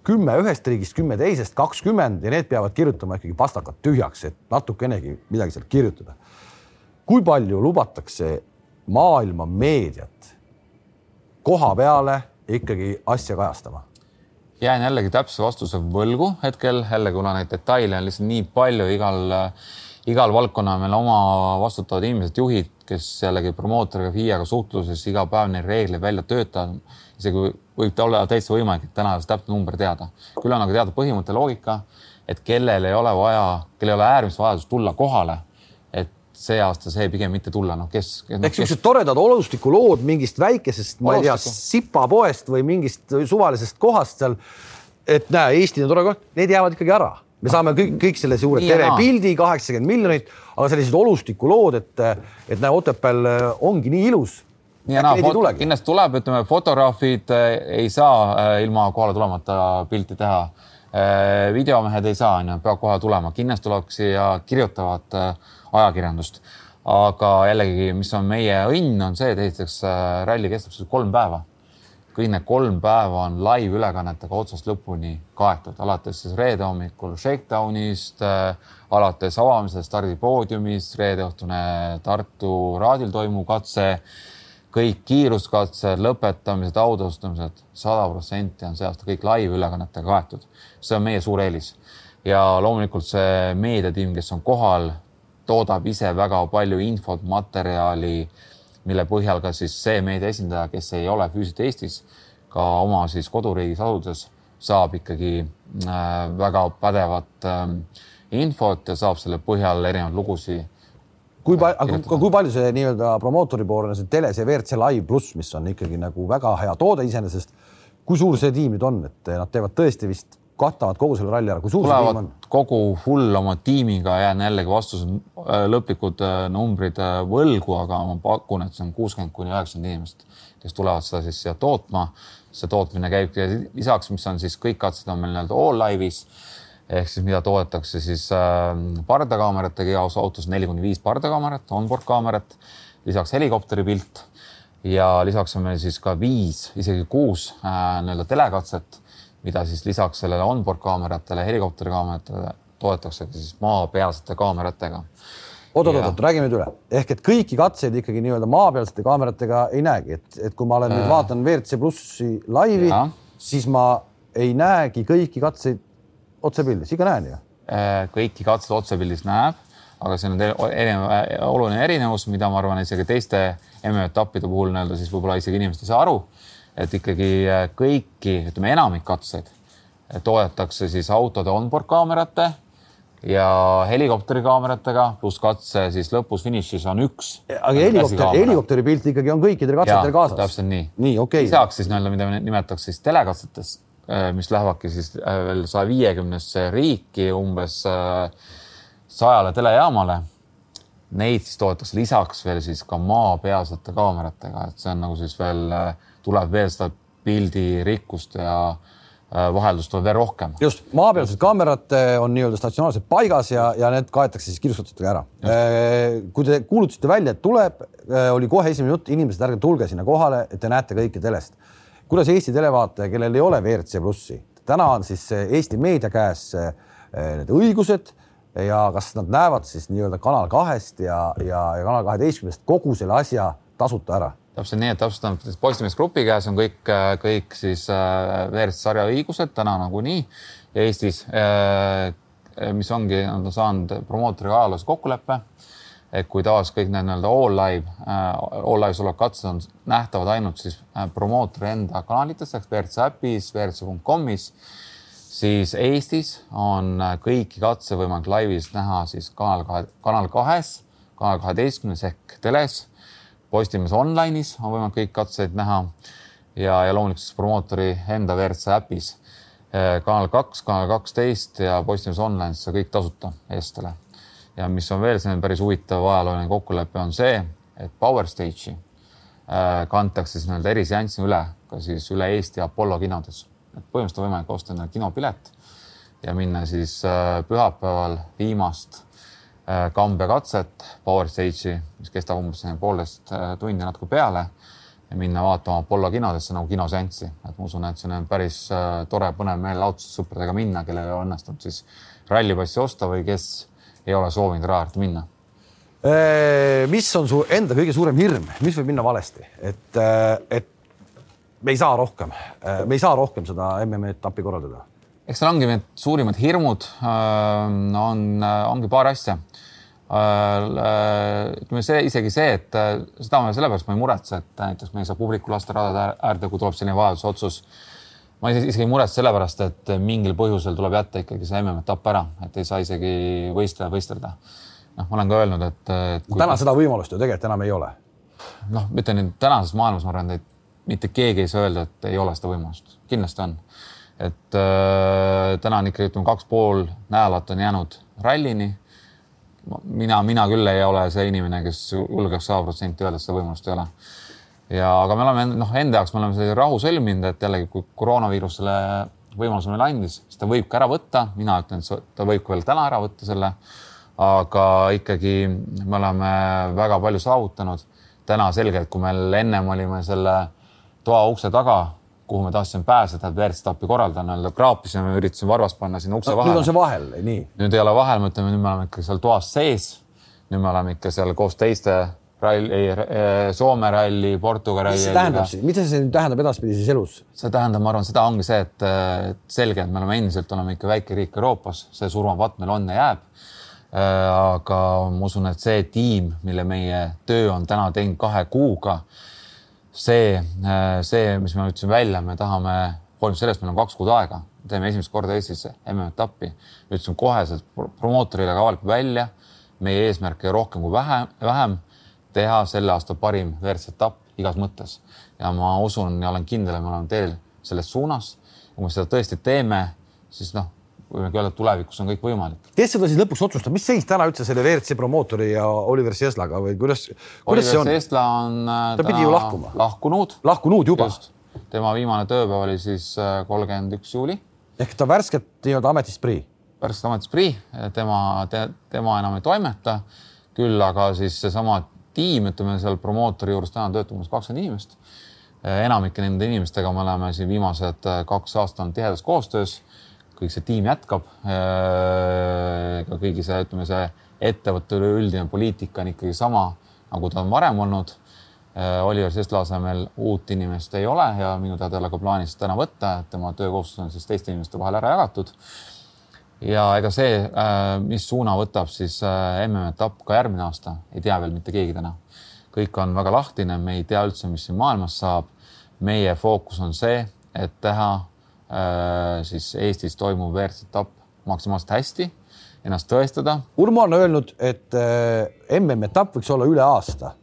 kümme ühest riigist, kümme teisest, kakskümmend ja need peavad kirjutama ikkagi pastakad tühjaks, et natukenegi midagi sealt kirjutada. kui palju lubatakse maailma meediat koha peale ikkagi asja kajastama? jään jällegi täpse vastuse võlgu hetkel, jälle kuna neid detaile on lihtsalt nii palju, igal, igal valdkonnal meil oma vastutavad inimesed, juhid, kes jällegi promootoriga, FIA-ga suhtluses iga päev neid reegleid välja töötavad. Isegi võib olla täitsa võimalik, et täna täpne number teada. küll on aga teada põhimõte, loogika, et kellel ei ole vaja, kellel ei ole äärmist vajadust tulla kohale see aasta see pigem mitte tulla, noh, kes, kes. ehk niisugused kes... toredad olustikulood mingist väikesest, ma ei tea, sipapoest või mingist suvalisest kohast seal. et näe, Eesti on tore koht, need jäävad ikkagi ära, me saame kõik, kõik selle suure terepildi, kaheksakümmend miljonit, aga sellised olustikulood, et, et näe, Otepääl ongi nii ilus nii ja naa, kindlasti tuleb, ütleme, fotograafid äh, ei saa äh, ilma kohale tulemata pilti teha äh,. videomehed ei saa, onju, peavad kohe tulema, kindlasti tuleb siia kirjutavad ajakirjandust. aga jällegi, mis on meie õnn, on see, et esiteks ralli kestab siis kolm päeva. kõik need kolm päeva on live-ülekannetega otsast lõpuni kaetud, alates siis reede hommikul shakedown'ist alates avamisest stardipoodiumist, reede õhtune Tartu raadil toimuv katse kõik kiiruskatsed, lõpetamised, autaustamised, sada protsenti on see aasta kõik live-ülekannetega kaetud. see on meie suur eelis ja loomulikult see meediatiim, kes on kohal, toodab ise väga palju infot, materjali, mille põhjal ka siis see meedia esindaja, kes ei ole füüsiliselt Eestis, ka oma siis koduriigis asudes saab ikkagi äh, väga pädevat äh, infot ja saab selle põhjal erinevaid lugusid kui palju, kui palju see nii-öelda promootori poolne see tele, see WRC Live pluss, mis on ikkagi nagu väga hea toode iseenesest. kui suur see tiim nüüd on, et nad teevad tõesti vist katavad kogu selle ralli ära, kui suur see tiim on? kogu full oma tiimiga, jään jällegi vastuse äh, lõplikud äh, numbrid äh, võlgu, aga ma pakun, et see on kuuskümmend kuni üheksakümmend inimest, kes tulevad seda siis siia tootma. see tootmine käibki lisaks, mis on siis kõik katsed on meil nii-öelda all live'is ehk siis mida toodetakse siis äh, pardakaameratega igas autos neli kuni viis pardakaamerat, onboard kaamerat, lisaks helikopteri pilt ja lisaks on meil siis ka viis, isegi kuus äh, nii-öelda telekatset mida siis lisaks sellele onboard kaameratele, helikopteri kaameratele toodetakse siis maapealsete kaameratega. oot-oot-oot, räägime nüüd üle, ehk et kõiki katseid ikkagi nii-öelda maapealsete kaameratega ei näegi, et, et kui ma olen äh, nüüd vaatan WRC plussi laivi, siis ma ei näegi kõiki katseid otsepildis, ikka näen ju kõiki katseid otsepildis näeb, aga see on erinev, oluline erinevus, mida ma arvan, isegi teiste MM-etappide puhul nii-öelda siis võib-olla isegi inimesed ei saa aru, et ikkagi kõiki, ütleme enamik katseid toodetakse siis autode onboard kaamerate ja helikopteri kaameratega pluss katse siis lõpus finišis on üks. aga helikopteri, helikopteri pilt ikkagi on kõikidel katsetel kaasas. täpselt nii. nii, okei okay.. lisaks siis nii-öelda, mida nimetatakse siis telekatsetes, äh, mis lähevadki siis äh, veel saja viiekümnesse riiki umbes äh, sajale telejaamale. Neid siis toodetakse lisaks veel siis ka maapealsete kaameratega, et see on nagu siis veel, tuleb veel seda pildirikkust ja äh, Äh, vaheldust tuleb veel rohkem. just, maapealsed kaamerad äh, on nii-öelda statsionaarselt paigas ja, ja need kaetakse siis kirjustatutega ära. Äh, kui te kuulutasite välja, et tuleb, oli kohe esimene jutt, inimesed, ärge tulge sinna kohale, et te näete kõike telest. Kuidas Eesti televaataja, kellel ei ole WRC plussi, täna on siis Eesti meedia käes need õigused ja kas nad näevad siis nii-öelda Kanal kahest ja, ja, ja Kanal kaheteistkümnest kogu selle asja tasuta ära täpselt nii, et täpselt Postimees Grupi käes on kõik, kõik siis WRC sarja õigused täna nagunii Eestis, mis ongi, nad on saanud promootoriga ajaloos kokkuleppe. Et kui taas kõik need nii-öelda all live, äh, all live'is olevad katsed on nähtavad ainult siis promootori enda kanalites ehk WRC äpis, WRC.com-is, siis Eestis on kõiki katse võimalik laivis näha siis kanal kahe, kanal kahes, kanal kaheteistkümnes ehk teles Postimees Online'is on võimalik kõik katseid näha ja, ja loomulikult siis promootori enda WRC äpis. Kanal kaks, kanal kaksteist ja Postimees Online, see kõik tasuta eestlastele. Ja mis on veel selline päris huvitav ajalooline kokkulepe, on see, et Power Stage'i eh, kantakse siis nii-öelda eriseansi üle ka siis üle Eesti Apollo kinodes. et põhimõtteliselt on võimalik osta endale kinopilet ja minna siis eh, pühapäeval viimast Äh, Kambja katset Power Stage'i, mis kestab umbes poolteist äh, tundi natuke peale ja minna vaatama Apollo kinodesse nagu kinoseanssi, et ma usun, et on päris äh, tore, põnev meelelahutus sõpradega minna, kellel on õnnestunud siis rallipassi osta või kes ei ole soovinud rajalt minna. mis on su enda kõige suurem hirm, mis võib minna valesti, et, et me ei saa rohkem, me ei saa rohkem seda MM-etappi korraldada? eks seal ongi need suurimad hirmud, on, ongi paar asja Äh, ütleme see isegi see, et äh, seda ma sellepärast ma ei muretse, et näiteks me ei saa publiku lasta radade äärde, kui tuleb selline vajadusotsus. Ma isegi ei muretse sellepärast, et mingil põhjusel tuleb jätta ikkagi see MM-etapp ära, et ei saa isegi võistleda, võistelda. noh, ma olen ka öelnud, et, et kui.... täna seda võimalust ju tegelikult enam ei ole. noh, ütlen nüüd tänases maailmas, ma arvan, et mitte keegi ei saa öelda, et ei ole seda võimalust, kindlasti on. et äh, täna on ikkagi ütleme, kaks pool nädalat on jäänud rallini mina, mina küll ei ole see inimene, kes julgeks sada protsenti öelda, et seda võimalust ei ole. Ja, aga me oleme noh, enda jaoks me oleme selle rahu sõlminud, et jällegi, kui koroonaviirus selle võimaluse meile andis, siis ta võib ka ära võtta, mina ütlen, et ta võib ka veel täna ära võtta selle. aga ikkagi me oleme väga palju saavutanud. täna selgelt, kui meil ennem olime selle toa ukse taga kuhu me tahtsime pääseda, et WRC-etappi korraldada, kraapisime, üritasime varvast panna sinna ukse no, vahele. nüüd on see vahel, nii. nüüd ei ole vahel, me ütleme, nüüd me oleme ikka seal toas sees. nüüd me oleme ikka seal koos teiste ralli, Soome ralli, Portugali mis see tähendab siis, mida see nüüd tähendab edaspidises elus? see tähendab, ma arvan, seda ongi see, et, et selge, et me oleme endiselt, oleme ikka väike riik Euroopas, see surmapatt meil on ja jääb. Aga ma usun, et see tiim, mille meie töö on täna teinud kahe kuuga see, äh, see, mis me ütlesime välja, me tahame, hoolimata sellest, meil on kaks kuud aega, teeme esimest korda Eestis MM-etappi. ütlesime koheselt promootorile ka avalikult välja, meie eesmärk ei rohkem kui vähe, vähem teha selle aasta parim WRC-etapp igas mõttes ja ma usun ja olen kindel, et me oleme teel selles suunas. kui me seda tõesti teeme, siis noh, võimegi öelda, et tulevikus on kõik võimalik. kes seda siis lõpuks otsustab, mis seis täna üldse selle WRC promootori ja Oliver Seslaga või kuidas, kuidas see on? Sesla on. Äh, ta pidi ju lahkuma. lahkunud. lahkunud juba. tema viimane tööpäev oli siis äh, kolmkümmend üks juuli. ehk ta värskelt nii-öelda ametist prii? värskelt ametist prii, tema te,, tema enam ei toimeta. küll aga siis seesama tiim, ütleme seal promootori juures täna töötab umbes kakskümmend inimest. Äh, enamike nende inimestega me oleme siin viimased kaks aastat olnud tihedas koostöös kõik see tiim jätkab. Äh, ka kõigi see, ütleme, see ettevõtte üleüldine poliitika on ikkagi sama, nagu ta on varem olnud. Äh, Oliver Sesla asemel uut inimest ei ole ja minu teada ei ole ka plaanis täna võtta, et tema töökohustus on siis teiste inimeste vahel ära jagatud. Ja ega see, mis suuna võtab siis MM-etapp ka järgmine aasta, ei tea veel mitte keegi täna. kõik on väga lahtine, me ei tea üldse, mis siin maailmas saab. meie fookus on see, et teha siis Eestis toimuv WRC-etapp maksimaalselt hästi, ennast tõestada. Urmo on öelnud, et MM-etapp võiks olla üle aasta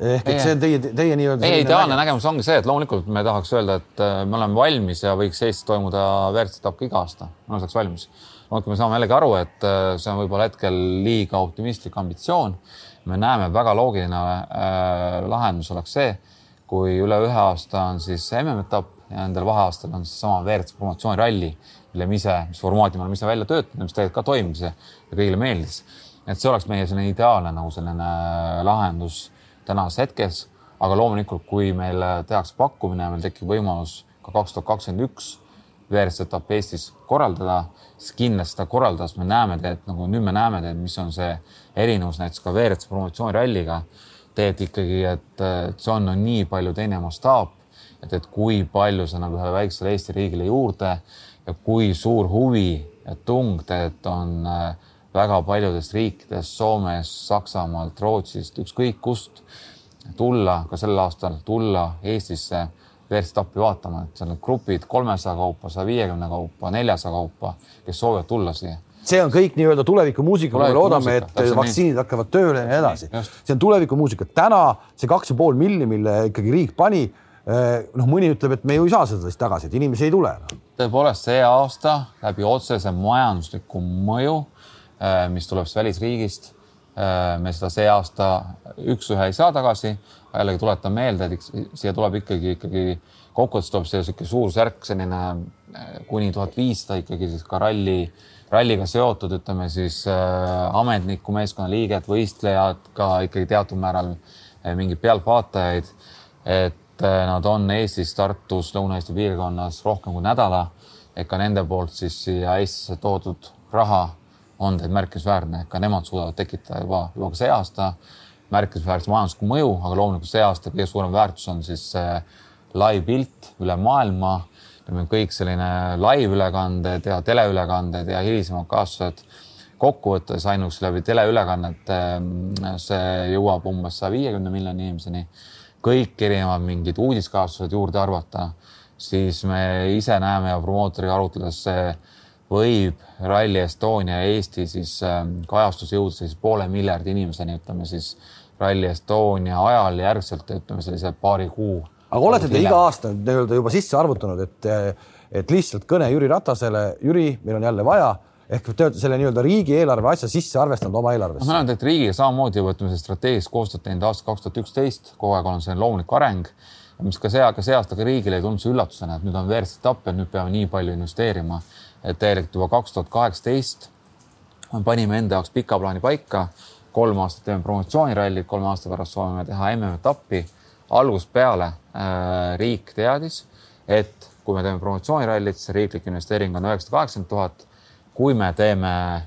ehk et see on teie, teie nii-öelda. meie ideaalne nägemus ongi see, et loomulikult me tahaks öelda, et äh, me oleme valmis ja võiks Eestis toimuda WRC-etapp iga aasta, me oleks valmis. Loomulikult me saame jällegi aru, et äh, see on võib-olla hetkel liiga optimistlik ambitsioon. me näeme, et väga loogiline äh, lahendus oleks see, kui üle ühe aasta on siis MM-etapp ja nendel vaheaastal on siis sama WRC promotsiooniralli, mille me ise, mis formaati me oleme ise välja töötanud, mis tegelikult ka toimis ja kõigile meeldis. et see oleks meie selline ideaalne nagu selline lahendus tänases hetkes, aga loomulikult, kui meil tehakse pakkumine, meil tekib võimalus ka kaks tuhat kakskümmend üks WRC etapp Eestis korraldada, siis kindlasti seda korraldades me näeme, et nagu nüüd me näeme, et mis on see erinevus näiteks ka WRC promotsiooniralliga. teed ikkagi, et see on, on nii palju teine mastaap, et, et kui palju see annab ühele väiksele Eesti riigile juurde ja kui suur huvi ja tung tegelikult on äh, väga paljudest riikidest, Soomest, Saksamaalt, Rootsist, ükskõik kust tulla ka sel aastal, tulla Eestisse WRC-etappi vaatama, et seal on grupid kolmesaja kaupa, saja viiekümne kaupa, neljasaja kaupa, kes soovivad tulla siia see on kõik nii-öelda tulevikumuusika, me loodame, et vaktsiinid nii. hakkavad tööle ja nii edasi. see on tulevikumuusika. täna see kaks ja pool milli, mille ikkagi riik pani, eh, noh, mõni ütleb, et me ju ei saa seda vist tagasi, et inimesi ei tule no.. tõepoolest, see aasta läbi otsese majandusliku mõju Äh, mis tuleb siis välisriigist. Äh, me seda see aasta üks-ühe ei saa tagasi. Jällegi tuletan meelde, et siia tuleb ikkagi, ikkagi kokkuvõttes tuleb siia niisugune suurusjärk selline äh, kuni tuhat viissada ikkagi siis ka ralli, ralliga seotud, ütleme siis äh, ametniku, meeskonna liiget, võistlejad, ka ikkagi teatud määral äh, mingeid pealtvaatajaid. et äh, nad on Eestis, Tartus, Lõuna-Eesti piirkonnas rohkem kui nädala. et ka nende poolt siis siia Eestisse toodud raha on teid märkimisväärne, ka nemad suudavad tekitada juba, juba ka see aasta märkimisväärset majanduslikku mõju, aga loomulikult see aasta kõige suurem väärtus on siis live pilt üle maailma. kõik selline live ülekanded ja teleülekanded ja hilisemad kaastused kokkuvõttes ainuüksi läbi teleülekannete see jõuab umbes saja viiekümne miljoni inimeseni. kõik erinevad mingid uudiskaastused juurde arvata, siis me ise näeme ja promootoriga arutledes see võib Rally Estonia Eesti siis ähm, kajastus jõuda siis poole miljardi inimeseni, ütleme siis Rally Estonia ajal järgselt, ütleme sellise paari kuu. aga olete te iga aasta nii-öelda juba sisse arvutanud, et, et lihtsalt kõne Jüri Ratasele, Jüri, meil on jälle vaja ehk te olete selle nii-öelda riigieelarve asja sisse arvestanud oma eelarvesse? ma olen teinud riigiga samamoodi juba ütleme, strateegilist koostööd teinud aastast kaks tuhat üksteist, kogu aeg on see loomulik areng. mis ka see, ka see aasta ka riigile ei tulnud see üllatusena, et nüüd on WRC etapp ja nüüd peame nii palju investeerima et tegelikult juba kaks tuhat kaheksateist panime enda jaoks pika plaani paika. Kolm aastat teeme promotsioonirallit, kolme aasta pärast soovime teha MM-etappi. algusest peale äh, riik teadis, et kui me teeme promotsioonirallit, siis riiklik investeering on üheksasada kaheksakümmend tuhat. kui me teeme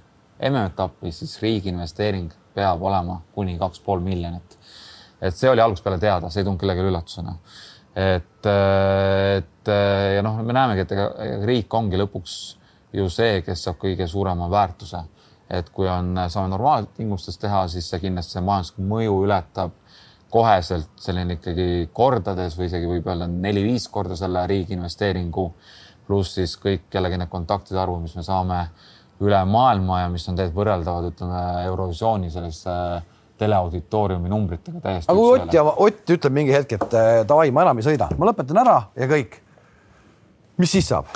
MM-etappi, siis riigi investeering peab olema kuni kaks pool miljonit. et see oli algusest peale teada, see ei tulnud kellelegi üllatusena. et, et ja noh, me näemegi, et ega riik ongi lõpuks ju see, kes saab kõige suurema väärtuse. Et kui on, saame normaaltingimustes teha, siis see kindlasti see majanduslik mõju ületab koheselt selline ikkagi kordades või isegi võib öelda neli-viis korda selle riigi investeeringu. pluss siis kõik jällegi need kontaktide arvu, mis me saame üle maailma ja mis on tegelikult võrreldavad, ütleme Eurovisiooni sellise teleauditooriumi numbritega täiesti. aga kui Ott ja Ott ütleb mingi hetk, et davai, ma enam ei sõida, ma lõpetan ära ja kõik. mis siis saab?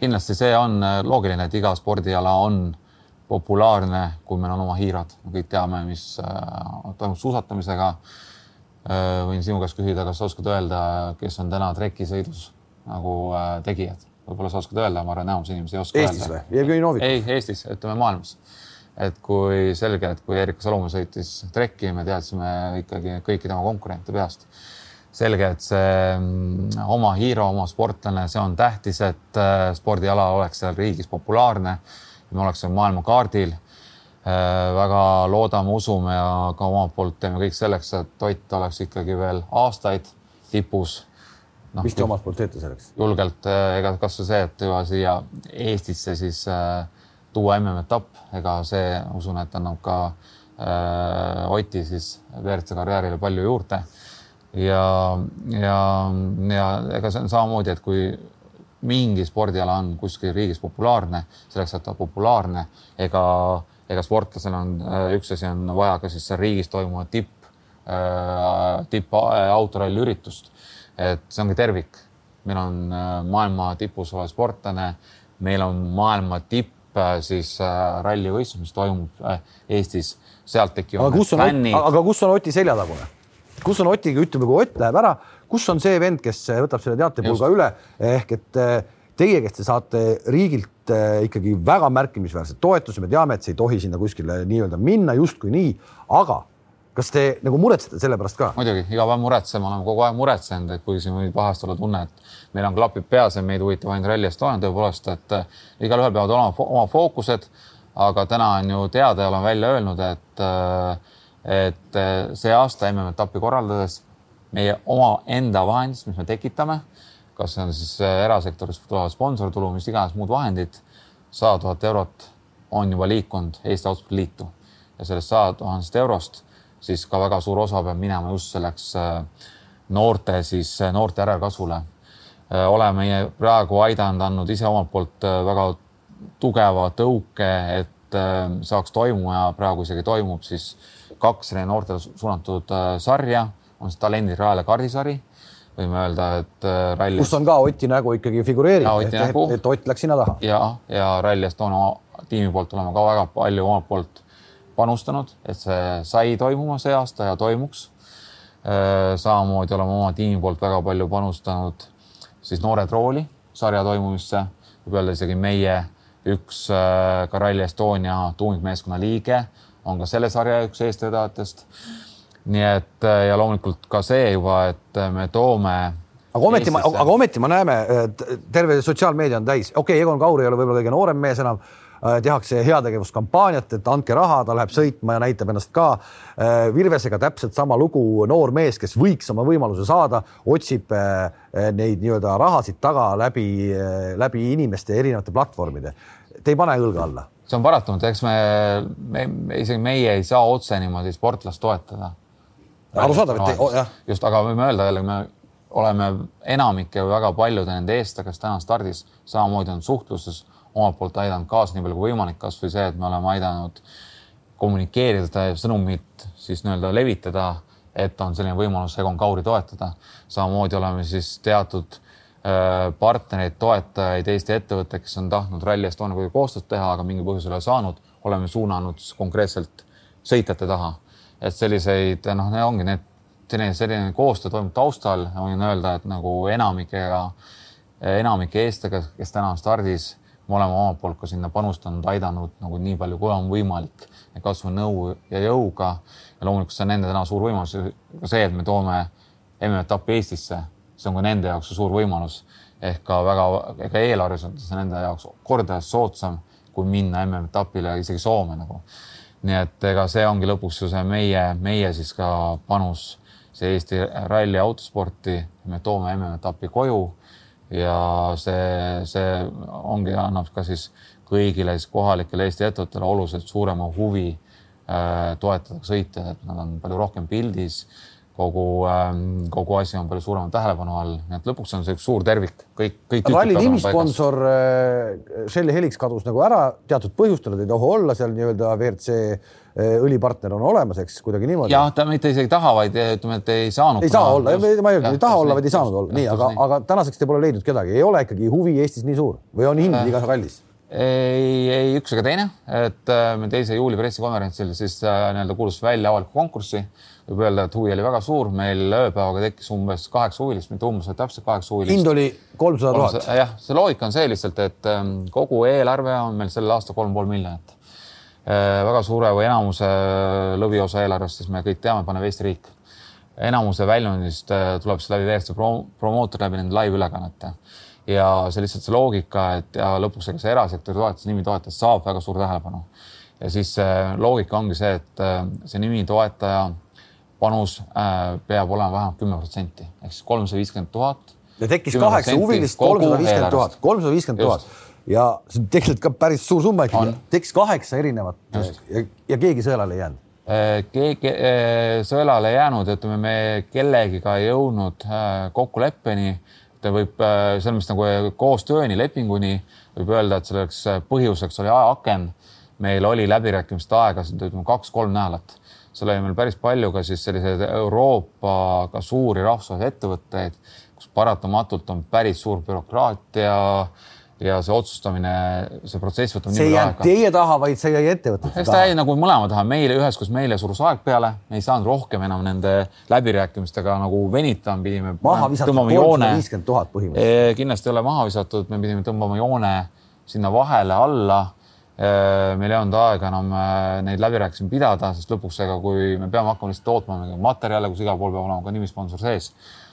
kindlasti see on äh, loogiline, et iga spordiala on populaarne, kui meil on oma hiirad, me kõik teame, mis äh, toimub suusatamisega. Äh, võin sinu käest küsida, kas sa oskad öelda, kes on täna trekisõidus nagu tegijad? võib-olla sa oskad öelda, ma arvan, enamus inimesi ei oska Eestis öelda. Või? Jevgeni Novik? ei, Eestis, ütleme maailmas. et kui selge, et kui Erika Salumäe sõitis trekki, me teadsime ikkagi kõiki tema konkurente peast selge, et see mm, oma hiiro, oma sportlane, see on tähtis, et äh, spordiala oleks seal riigis populaarne. Me oleksime maailmakaardil. Äh, väga loodame, usume ja ka omalt poolt teeme kõik selleks, et Ott oleks ikkagi veel aastaid tipus no,. mis te omalt poolt teete selleks? julgelt, äh, ega kasvõi see, et juba siia Eestisse siis tuua MM-etapp, ega see, usun, et annab ka äh, Oti siis WRC karjäärile palju juurde. ja, ja, ja ega see on samamoodi, et kui mingi spordiala on kuskil riigis populaarne, selleks, et ta populaarne, ega, ega sportlasel on üks asi on vaja ka siis seal riigis toimuva tipp, tipp autoralli üritust. et see ongi tervik. meil on maailma tipus olev sportlane, meil on maailma tipp siis rallivõistlus, mis toimub Eestis, sealt tekivad. aga kus on, aga kus on Oti seljatagune? kus on Otiga, ütleme, kui Ott läheb ära, kus on see vend, kes võtab selle teatepulga üle ehk et eh, teie, kes te saate riigilt eh, ikkagi väga märkimisväärset toetusi, me teame, et see ei tohi sinna kuskile nii-öelda minna justkui nii, aga kas te nagu muretsete selle pärast ka? muidugi, iga päev muretseme, oleme kogu aeg muretsenud, et kuigi siin võib vahest olla tunne, et meil on klapid peas ja meid huvitab ainult Rally Estonia tõepoolest, et äh, igalühel peavad olema oma fookused. aga täna on ju teada ja olen välja öelnud, et äh, et äh, see aasta MM-etappi korraldades meie omaenda vahendist, mis me tekitame, kas see on siis äh, erasektorist tulev sponsortulu, mis iganes muud vahendid, sada tuhat eurot on juba liikunud Eesti Autospordi Liitu ja sellest saja tuhandest eurost siis ka väga suur osa peab minema just selleks äh, noorte siis noorte järelkasvule. oleme praegu aidanud, andnud ise omalt poolt väga tugeva tõuke, et saaks toimuma ja praegu isegi toimub siis kaks noortele suunatud äh, sarja, on see Talendid rajale kardisari võime öelda, et äh, ralli. kus on ka Oti nägu ikkagi figureerib, et, et, et Ott läks sinna taha. ja, ja Rally Estonia tiimi poolt oleme ka väga palju omalt poolt panustanud, et see sai toimuma see aasta ja toimuks. Äh, samamoodi oleme oma tiimi poolt väga palju panustanud siis Noored Rooli sarja toimumisse, võib öelda isegi meie üks ka Rally Estonia tuumikmeeskonna liige on ka selle sarja üks eestvedajatest. Nii et äh, ja loomulikult ka see juba, et äh, me toome aga ometi, aga ometi me näeme, terve sotsiaalmeedia on täis, okei okay,, Egon Kaur ei ole võib-olla kõige noorem mees enam, äh, tehakse heategevuskampaaniat, et andke raha, ta läheb sõitma ja näitab ennast ka. Virvesega täpselt sama lugu, noor mees, kes võiks oma võimaluse saada, otsib neid nii-öelda rahasid taga läbi, läbi inimeste erinevate platvormide. Te ei pane õlga alla see on paratamatu, eks me, me, isegi meie ei saa otse niimoodi sportlast toetada. Arusaadav, et oh, jah. just, aga võime öelda jälle, me oleme enamike või väga paljude nende eestlasega, kes täna stardis samamoodi on suhtluses omalt poolt aidanud kaasa nii palju kui võimalik, kasvõi see, et me oleme aidanud kommunikeerida seda sõnumit, siis nii-öelda levitada, et on selline võimalus Egon Kauri toetada. samamoodi oleme siis teatud Äh, partnereid, toetajaid, Eesti ettevõtteid, kes on tahtnud Rally Estoniaga koostööd teha, aga mingil põhjusel ei saanud, oleme suunanud konkreetselt sõitjate taha. Et selliseid, noh, need ongi need, selline, selline koostöö toimub taustal, võin öelda, et nagu enamikega, enamike eestlasega, kes täna on stardis, me oleme omalt poolt ka sinna panustanud, aidanud nagu nii palju, kui on võimalik, kasvõi nõu ja jõuga. ja loomulikult see on nende täna suur võimalus, ka see, et me toome MM-etappi Eestisse see on ka nende jaoks suur võimalus ehk ka väga, ega eelarves on see nende jaoks kordades soodsam kui minna MM-etapile isegi Soome nagu. Nii et ega see ongi lõpuks ju see meie, meie siis ka panus, see Eesti ralli autosporti, me toome MM-etapi koju ja see, see ongi, annab ka siis kõigile siis kohalikele Eesti ettevõttele oluliselt suurema huvi äh, toetada sõitjaid, et nad on palju rohkem pildis kogu, ähm, kogu asi on palju suurema tähelepanu all, nii et lõpuks on see üks suur tervik, kõik, kõik. ralli tiimisponsor äh, Shelly Helix kadus nagu ära teatud põhjustel, ta ei tohi olla seal nii-öelda WRC äh, õlipartner on olemas, eks kuidagi niimoodi. jah, ta mitte isegi taha, vaid ütleme, et ei saanud. ei saa olla, ma ei öelnud, ei taha olla, vaid ei saanud olla, nii, aga, aga tänaseks te pole leidnud kedagi, ei ole ikkagi huvi Eestis nii suur või on hind äh. igas rallis? Ei, ei üks ega teine, et me teise juuli pressikonverentsil siis nii-öelda kuulutasime välja avaliku konkurssi võib öelda, et huvi oli väga suur, meil ööpäevaga tekkis umbes kaheksa huvilist, mitte umbes, vaid täpselt kaheksa huvilist. hind oli kolmsada tuhat. jah, see loogika on see lihtsalt, et ähm, kogu eelarve on meil sel aastal kolm pool miljonit. Äh, väga suure või enamuse lõviosa eelarvest, siis me kõik teame, paneb Eesti riik. enamuse väljundist äh, tuleb see läbi WRC promootor läbi nende live-ülekannete ja see lihtsalt see loogika, et ja lõpuks ega see erasektori toetus, nimi toetus saab väga suur tähelepanu. ja siis loogika ongi see, et äh, see nimi toetaja panus äh, peab olema vähemalt kümme protsenti ehk siis kolmsada viiskümmend tuhat. ja tekkis kaheksa huvilist, kolmsada viiskümmend tuhat, kolmsada viiskümmend tuhat. ja see on tegelikult ka päris suur summa ikkagi, tekkis kaheksa erinevat Just. ja, ja keegi sõelale ei jäänud keegi sõelale jäänud, ütleme, me kellegiga ei jõudnud kokkuleppeni ta võib selles mõttes nagu koostööni, lepinguni võib öelda, et selleks põhjuseks oli ajaaken. meil oli läbirääkimiste aega, ütleme kaks-kolm nädalat. seal oli meil päris palju ka siis selliseid Euroopa ka suuri rahvusvahelisi ettevõtteid, kus paratamatult on päris suur bürokraatia ja see otsustamine, see protsess võtab see ei jäänud teie taha, vaid see jäi ettevõtete taha. eks ta jäi nagu mõlema taha, meile üheskoos meile surus aeg peale, me ei saanud rohkem enam nende läbirääkimistega nagu venitama, pidime. maha visatud kolmsada viiskümmend tuhat põhimõtteliselt. kindlasti ei ole maha visatud, me pidime tõmbama joone sinna vahele alla. meil ei olnud aega enam äh, neid läbirääkimisi pidada, sest lõpuks, ega kui me peame hakkama lihtsalt tootma materjale, kus igal pool peab olema ka nimisponsor sees.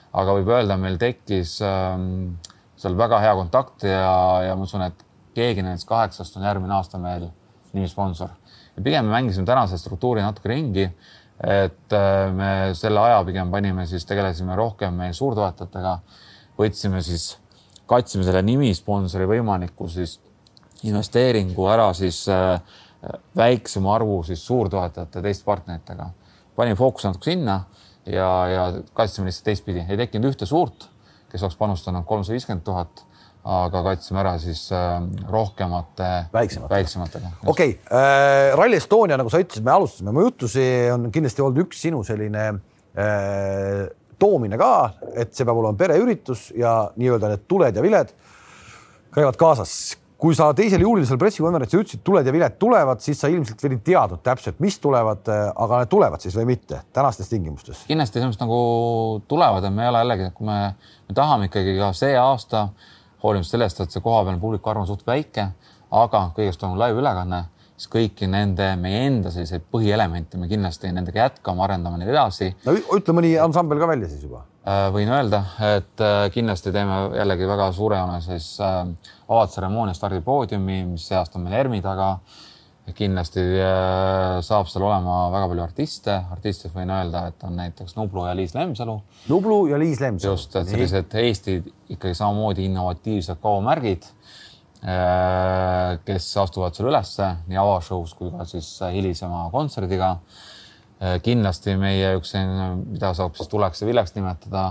aga võib öelda, meil tekkis ähm, seal väga hea kontakt ja, ja ma usun, et keegi nendest kaheksast on järgmine aasta meil nimisponsor. ja pigem me mängisime tänase struktuuri natuke ringi, et äh, me selle aja pigem panime siis, tegelesime rohkem meie suurtoetajatega, võtsime siis, katsime selle nimisponsori võimaliku siis investeeringu ära siis äh, väiksema arvu siis suurtoetajate teiste partneritega. panime fookuse natuke sinna ja, ja kaitsime lihtsalt teistpidi, ei tekkinud ühte suurt kes oleks panustanud kolmsada viiskümmend tuhat, aga katsime ära siis äh, rohkemate väiksematega, väiksematega.. okei okay. äh,, Rally Estonia, nagu sa ütlesid, me alustasime oma juttu, see on kindlasti olnud üks sinu selline äh, toomine ka, et see peab olema pereüritus ja nii-öelda need tuled ja viled käivad kaasas kui sa teisel juulil seal pressikonverentsil ütlesid, tuled ja viled tulevad, siis sa ilmselt veel ei teadnud täpselt, mis tulevad, aga need tulevad siis või mitte tänastes tingimustes? kindlasti selles mõttes nagu tulevad ja me ei ole jällegi, kui me, me tahame ikkagi ka see aasta, hoolimata sellest, et see kohapealne publiku arv on suht väike, aga kõigest toimub live-ülekanne, siis kõiki nende meie enda selliseid põhielemente me kindlasti nendega jätkame, arendame neid edasi. no ütle mõni ansambel ka välja siis juba Äh, võin öelda, et äh, kindlasti teeme jällegi väga suurejooneses äh, avatseremoonia stardipoodiumi, mis see aasta on meil ERMi taga. kindlasti saab seal olema väga palju artiste, artistidest võin öelda, et on näiteks Nublu ja Liis Lemsalu. Nublu ja Liis Lemsalu. just, et sellised Eesti ikkagi samamoodi innovatiivsed kaomärgid, kes astuvad seal ülesse nii avashow's kui ka siis hilisema kontserdiga Äh, kindlasti meie üks, mida saab siis tuleks ja viljaks nimetada,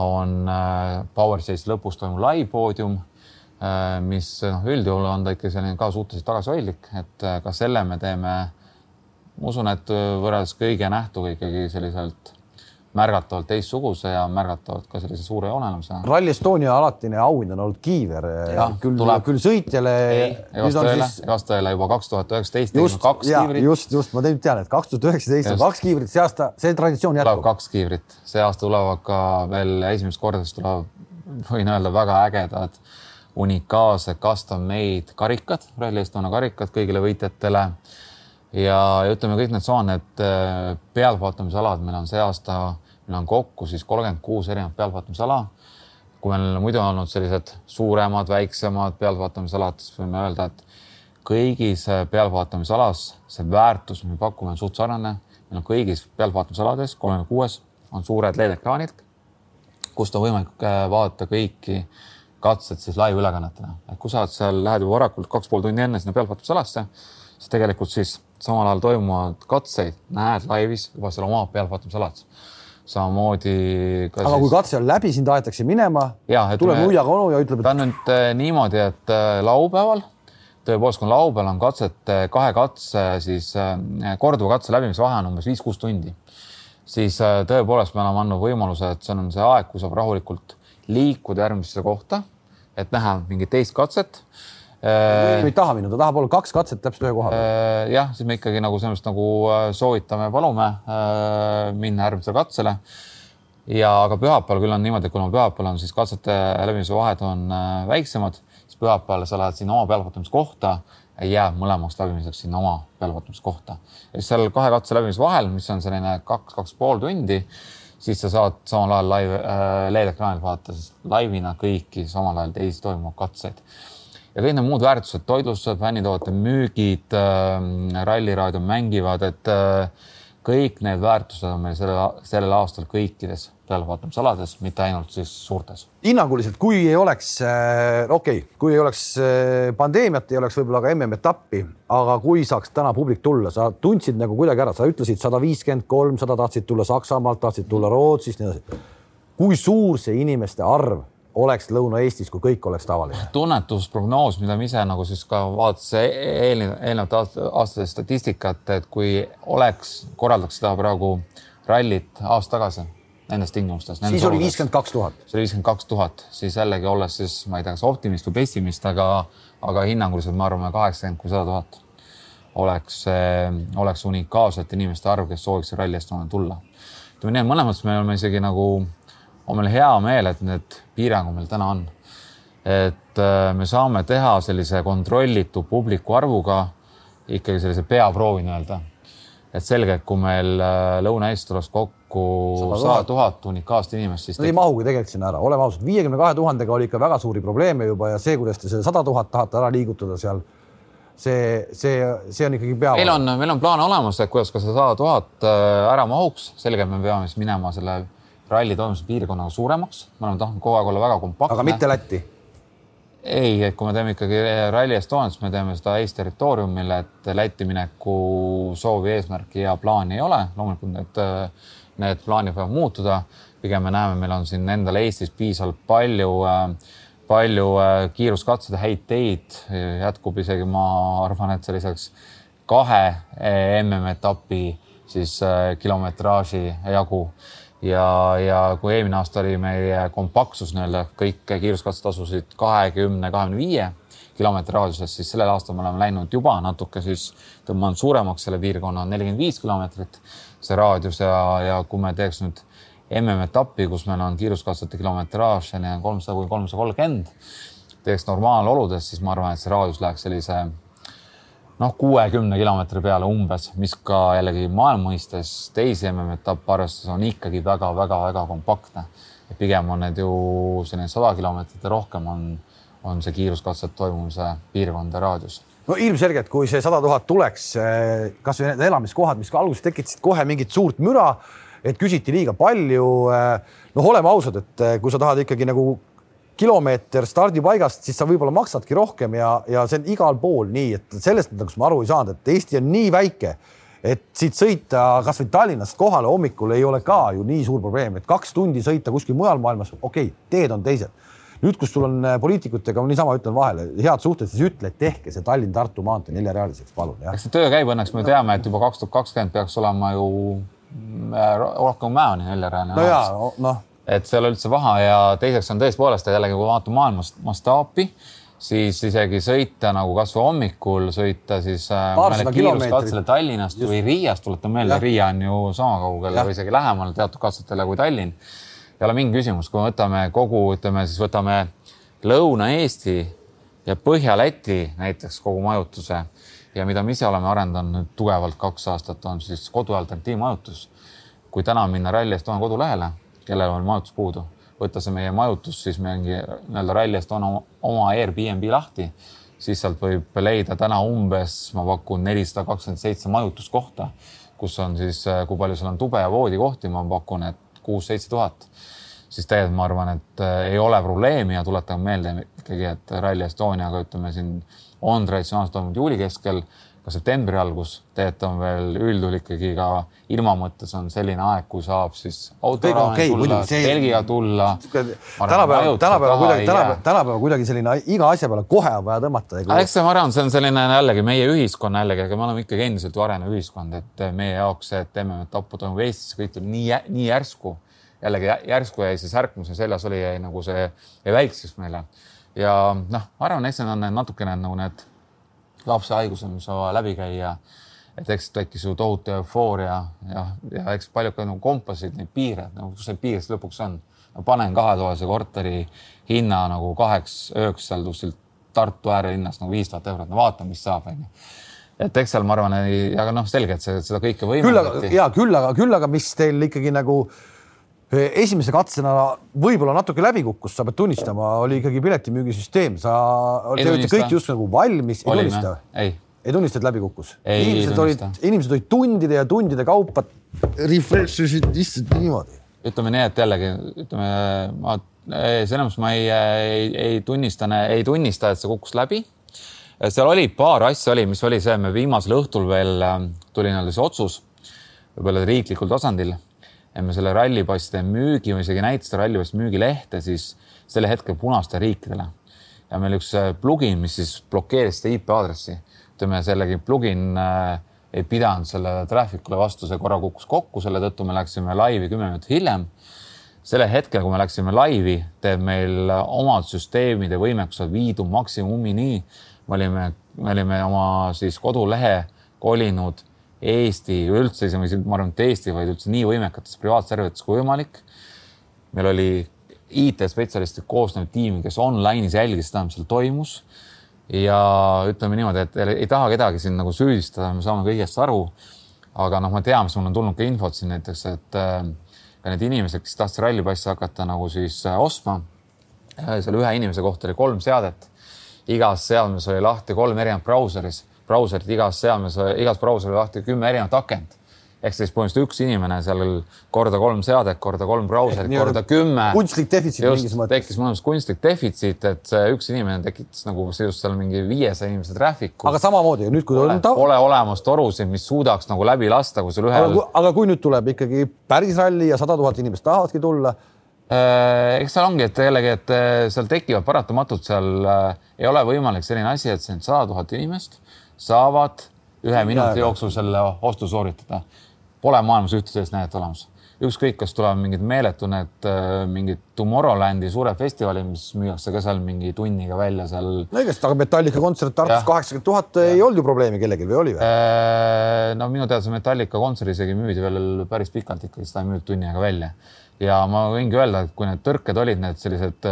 on äh, Power Stage lõpus toimuv live-poodium, äh, mis noh, üldjuhul on ta ikka selline ka suhteliselt tagasihoidlik, et ka selle me teeme, ma usun, et võrreldes kõige nähtuga ikkagi selliselt märgatavalt teistsuguse ja märgatavalt ka sellise suure joonenemisena. Rally Estonia alatine auhind on olnud Kiiver, küll, küll sõitjale. vasta tõele siis..., vasta tõele, juba kaks tuhat üheksateist tegime kaks ja, kiivrit. just, just, ma tean, et kaks tuhat üheksateist on kaks kiivrit, see aasta, see traditsioon jätkub. kaks kiivrit, see aasta tulevad ka veel esimest korda, siis tulevad, võin öelda, väga ägedad unikaalsed custom-made karikad, Rally Estonia karikad kõigile võitjatele ja, ja ütleme, kõik needsamad need äh, pealtvaatamisalad meil on see aasta, meil on kokku siis kolmkümmend kuus erinevat pealtvaatamisala. kui meil muidu on olnud sellised suuremad, väiksemad pealtvaatamisalad, siis võime öelda, et kõigis äh, pealtvaatamisalas see väärtus, mis me pakume, on suht sarnane. meil on kõigis pealtvaatamisalades, kolmekümne kuues, on suured LED-ekraanid, kust on võimalik äh, vaadata kõiki katsed siis live-ülekannetena. et kui sa oled seal, lähed juba varakult kaks pool tundi enne sinna pealtvaatamisalasse, siis tegelikult siis samal ajal toimuvad katseid, näed laivis juba seal oma pealtvaatamisalas. samamoodi. aga siis... kui katse on läbi, sind aetakse minema, tuleb nuiaga onu ja ütleb et.... ta on nüüd äh, niimoodi, et äh, laupäeval, tõepoolest, kui laupäeval on katsete, kahe katse siis äh, korduva katse läbimise vahe on umbes viis-kuus tundi, siis tõepoolest me oleme andnud võimaluse, et see on see aeg, kui saab rahulikult liikuda järgmisse kohta, et näha mingit teist katset Äh, ei taha minna, ta tahab olla kaks katset täpselt ühe koha peal. Äh, jah, siis me ikkagi nagu selles mõttes nagu äh, soovitame, palume minna järgmisele katsele. ja aga pühapäeval küll on niimoodi, et kuna pühapäeval on siis katsete läbimise vahed on väiksemad, siis pühapäeval sa lähed sinna oma pealvaatamiskohta ja jääb mõlemaks läbimiseks sinna oma pealvaatamiskohta. ja siis seal kahe katse läbimise vahel, mis on selline kaks, kaks pool tundi, siis sa saad samal ajal live äh,, LED-ekraanil vaadata siis laivina kõiki samal ajal teisi toimuvaid katseid ja kõik need muud väärtused, toitlustused, fännitoodete müügid äh,, ralliraadio mängivad, et äh, kõik need väärtused on meil sellel, sellel aastal kõikides pealevaatamisalades, mitte ainult siis suurtes. hinnanguliselt, kui ei oleks äh,, okei okay,, kui ei oleks äh, pandeemiat, ei oleks võib-olla ka MM-etappi, aga kui saaks täna publik tulla, sa tundsid nagu kuidagi ära, sa ütlesid sada viiskümmend kolm, sada tahtsid tulla Saksamaalt, tahtsid tulla Rootsist, nii edasi. kui suur see inimeste arv oleks Lõuna-Eestis, kui kõik oleks tavaline? tunnetusprognoos, mida ma ise nagu siis ka vaatasin eelnevate aastate statistikat, et kui oleks, korraldaks seda praegu rallit aasta tagasi nendes tingimustes. siis oli viiskümmend kaks tuhat. see oli viiskümmend kaks tuhat, siis jällegi olles siis, ma ei tea, kas optimist või pessimist, aga, aga hinnanguliselt me arvame kaheksakümmend kuni sada tuhat oleks, oleks unikaalsete inimeste arv, kes sooviks ralli eest tulla. ütleme nii, et mõlemas me oleme isegi nagu, on meil hea meel, et need piirangud meil täna on. et äh, me saame teha sellise kontrollitud publiku arvuga ikkagi sellise peaproovi nii-öelda et selge, et kui meil äh, Lõuna-Eestis tuleks kokku sada tuhat unikaalset inimest, siis no ei mahugi tegelikult sinna ära, oleme ausad, viiekümne kahe tuhandega oli ikka väga suuri probleeme juba ja see, kuidas te selle sada tuhat tahate ära liigutada seal, see, see, see on ikkagi pea. meil on, meil on plaan olemas, et kuidas ka see sada tuhat äh, ära mahuks, selge, me peame siis minema selle ralli toimumise piirkonnaga suuremaks, me oleme tahtnud kogu aeg olla väga kompaktne. aga mitte Lätti ei, et kui me teeme ikkagi Rally Estoniat, siis me teeme seda Eesti territooriumil, et Lätti mineku soovi, eesmärki ja plaani ei ole. loomulikult need, need plaanid võivad muutuda. pigem me näeme, meil on siin endal Eestis piisavalt palju, palju kiiruskatseid, häid teid, jätkub isegi, ma arvan, et selliseks kahe MM-etapi siis kilometraaži jagu ja, ja kui eelmine aasta oli meie kompaktsus nii-öelda kõik kiiruskatse tasusid kahekümne, kahekümne viie kilomeetri raadiuses, siis sellel aastal me oleme läinud juba natuke siis tõmbanud suuremaks selle piirkonna nelikümmend viis kilomeetrit, see raadius ja, ja kui me teeks nüüd MM-etappi, kus meil on kiiruskatsete kilometraaž kolmsada kuni kolmsada kolmkümmend, teeks normaaloludes, siis ma arvan, et see raadius läheks sellise noh, kuuekümne kilomeetri peale umbes, mis ka jällegi maailma mõistes teisi MM-etappe arvestades on ikkagi väga-väga-väga kompaktne. pigem on need ju selline sada kilomeetrit ja rohkem on, on see kiiruskatset toimumise piirkond ja raadius no ilmselgelt, kui see sada tuhat tuleks, eh, kasvõi need elamiskohad, mis alguses tekitasid kohe mingit suurt müra, et küsiti liiga palju. Eh, noh, oleme ausad, et eh, kui sa tahad ikkagi nagu kilomeeter stardipaigast, siis sa võib-olla maksadki rohkem ja, ja see on igal pool nii, et sellest nagu ma aru ei saanud, et Eesti on nii väike, et siit sõita kasvõi Tallinnast kohale hommikul ei ole ka ju nii suur probleem, et kaks tundi sõita kuskil mujal maailmas, okei okay,, teed on teised. nüüd, kus sul on äh, poliitikutega, ma niisama ütlen vahele, head suhted, siis ütle, et tehke see Tallinn-Tartu maantee neljarealiseks, palun. eks see töö käib, õnneks me teame, et juba kaks tuhat kakskümmend peaks olema ju äh, rohkem Mäoni neljarealine. no ja noh et ole üldse paha ja teiseks on tõepoolest jällegi, kui vaatame maailma mastaapi, siis isegi sõita nagu kasvõi hommikul sõita siis äh, kiiruskatsele Tallinnast Just. või Riiast, tuletan meelde, Riia on ju sama kaugel või isegi lähemal teatud katsetele kui Tallinn. ei ole mingi küsimus, kui me võtame kogu, ütleme siis võtame Lõuna-Eesti ja Põhja-Läti näiteks kogu majutuse ja mida me ise oleme arendanud tugevalt kaks aastat, on siis kodualternatiivmajutus. kui täna minna Rally Estonia kodulehele kellel on majutus puudu, võtta see meie majutus siis mingi nii-öelda ralli eest on oma Airbnb lahti, siis sealt võib leida täna umbes, ma pakun nelisada kakskümmend seitse majutuskohta, kus on siis, kui palju seal on tube ja voodikohti, ma pakun, et kuus-seitse tuhat. Siis tegelikult ma arvan, et äh, ei ole probleemi ja tuletan meelde ikkagi, et Rally Estoniaga ütleme siin on traditsionaalselt toimunud juuli keskel ka septembri algus, tegelikult on veel üldjuhul ikkagi ka ilma mõttes on selline aeg, kui saab siis autoga okay, tulla, telgiga tulla. tänapäeval, tänapäeval kuidagi, tänapäeval, tänapäeval kuidagi selline iga asja peale kohe on vaja tõmmata. eks see, ma arvan, see on selline jällegi meie ühiskonna jällegi, aga me oleme ikkagi endiselt ju arenev ühiskond, et meie jaoks see, et MM-etappu toimub Eestis, kõik tuleb nii, nii järsku. jällegi järsku jäi see särk, mis seljas oli, jäi nagu see väikseks meile. ja noh, ma arvan, eks need on natukene nagu need lapse haigused, mis on vaja läbi käia. et eks tekkis ju tohutu eufooria ja, ja eks paljud ka nagu kompasid neid piire, nagu kus see piir siis lõpuks on. ma panen kahetoalise korteri hinna nagu kaheks ööks seal kuskil Tartu äärelinnas nagu viis tuhat eurot, no vaatame, mis saab, onju et eks seal ma arvan, aga noh, selge, et see, seda kõike võimaldati. küll aga ja küll aga, küll aga mis teil ikkagi nagu esimese katsena võib-olla natuke läbi kukkus, sa pead tunnistama, oli ikkagi piletimüügisüsteem, sa olid kõik just nagu valmis, ei tunnista? ei, ei tunnista, et läbi kukkus? Inimesed olid, inimesed olid tundide ja tundide kaupa refresh isid lihtsalt niimoodi. ütleme nii, et jällegi ütleme, ma selles mõttes ma ei, ei, ei tunnista, ei tunnista, et see kukkus läbi. seal oli paar asja oli, mis oli see, me viimasel õhtul veel äh, tuli nii-öelda see otsus võib-olla riiklikul tasandil. Et me selle rallipasside müügi või isegi näite seda rallipasside müügilehte siis selle hetkel punastele riikidele. ja meil üks äh, plugin, mis siis blokeeris seda IP aadressi. ütleme sellegi plugin äh, ei pidanud selle trafficule vastu, see korra kukkus kokku, selle tõttu me läksime laivi kümme minutit hiljem sellel hetkel, kui me läksime laivi, teeb meil omad süsteemide võimekused viidud maksimumini. me olime, me olime oma siis kodulehe kolinud Eesti, üldse isegi, ma arvan, et Eesti, vaid üldse nii võimekates privaatserverites kui võimalik. meil oli IT-spetsialistid koosnev tiim, kes online'is jälgis seda, mis seal toimus. ja ütleme niimoodi, et ei taha kedagi siin nagu süüdistada, me saame kõigest aru. aga noh, ma tean, mis mul on tulnud ka infot siin näiteks, et äh, ka need inimesed, kes tahtsid rallipassi hakata nagu siis äh, ostma. seal ühe inimese kohta oli kolm seadet. igas seadmes oli lahti kolm erinevat brauseris, brauserit igas seadmes, igas brauseris lahti kümme erinevat akent ehk siis põhimõtteliselt üks inimene seal korda kolm seadet, korda kolm brauserit, korda kümme. kunstlik defitsiit mingis mõttes. tekkis mõnes kunstlik defitsiit, et see üks inimene tekitas nagu just seal mingi viiesaja inimese traffic'u. aga samamoodi nüüd, kui pole, on ta... pole olemas torusid, mis suudaks nagu läbi lasta, kui sul ühel. aga kui nüüd tuleb ikkagi päris ralli ja sada tuhat inimest tahavadki tulla Äh, eks seal ongi, et jällegi, et äh, seal tekivad paratamatult, seal äh, ei ole võimalik selline asi, et see sada tuhat inimest saavad ühe minuti jooksul selle ostu sooritada. Pole maailmas ühte sellist näidet olemas. ükskõik, kas tulevad mingid meeletu need mingid Tomorrowlandi suured festivalid, mis müüakse ka seal mingi tunniga välja seal. no õigesti, aga Metallica kontsert Tartus kaheksakümmend tuhat ei olnud ju probleemi kellelgi või oli või? no minu teada see Metallica kontsert isegi müüdi veel päris pikalt ikkagi, seda ei müüdud tunni aega välja ja ma võingi öelda, et kui need tõrked olid need sellised,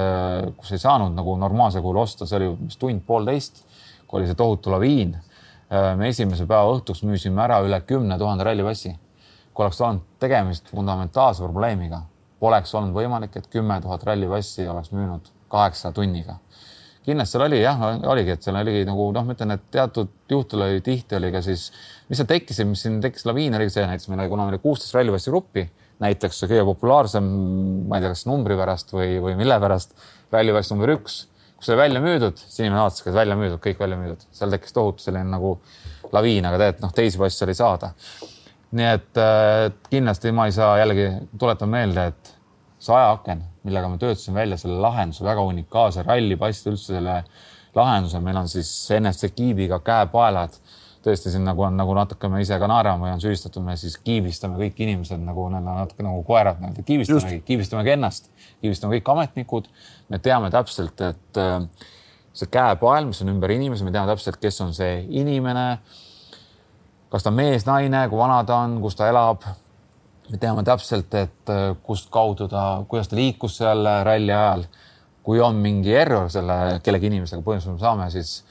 kus ei saanud nagu normaalsel kujul osta, see oli vist tund-poolteist, kui oli see tohutu laviin. Me esimese päeva õhtuks müüsime ära üle kümne tuhande rallipassi. kui oleks olnud tegemist fundamentaalse probleemiga, poleks olnud võimalik, et kümme tuhat rallipassi oleks müünud kaheksa tunniga. kindlasti seal oli jah, oligi, et seal oligi nagu noh, ma ütlen, et teatud juhtudel oli tihti oli ka siis, mis seal tekkis, mis siin tekkis laviin, oligi see näiteks meil oli, kuna meil oli kuusteist rallipassi gruppi näiteks kõige populaarsem, ma ei tea, kas numbri pärast või, või mille pärast, rallipass number üks, kus oli välja müüdud, siis inimene vaatas, kas välja müüdud, kõik välja müüdud, seal tekkis tohutu selline nagu laviin, aga tegelikult noh, teisi passe oli saada. nii et äh, kindlasti ma ei saa jällegi, tuletan meelde, et see ajaaken, millega me töötasime välja selle lahenduse, väga unikaalse rallipass üldse selle lahenduse, meil on siis NFC kiibiga käepaelad tõesti siin nagu on nagu natuke me ise ka naerame või on süüdistatud, me siis kiibistame kõik inimesed nagu on natuke nagu koerad nii-öelda, kiibistamegi, kiibistamegi ennast, kiibistame kõik ametnikud. Me teame täpselt, et äh, see käepael, mis on ümber inimese, me teame täpselt, kes on see inimene. kas ta on mees, naine, kui vana ta on, kus ta elab. me teame täpselt, et äh, kust kaudu ta, kuidas ta liikus seal ralli ajal. kui on mingi error selle kellegi inimesega, põhimõtteliselt me saame siis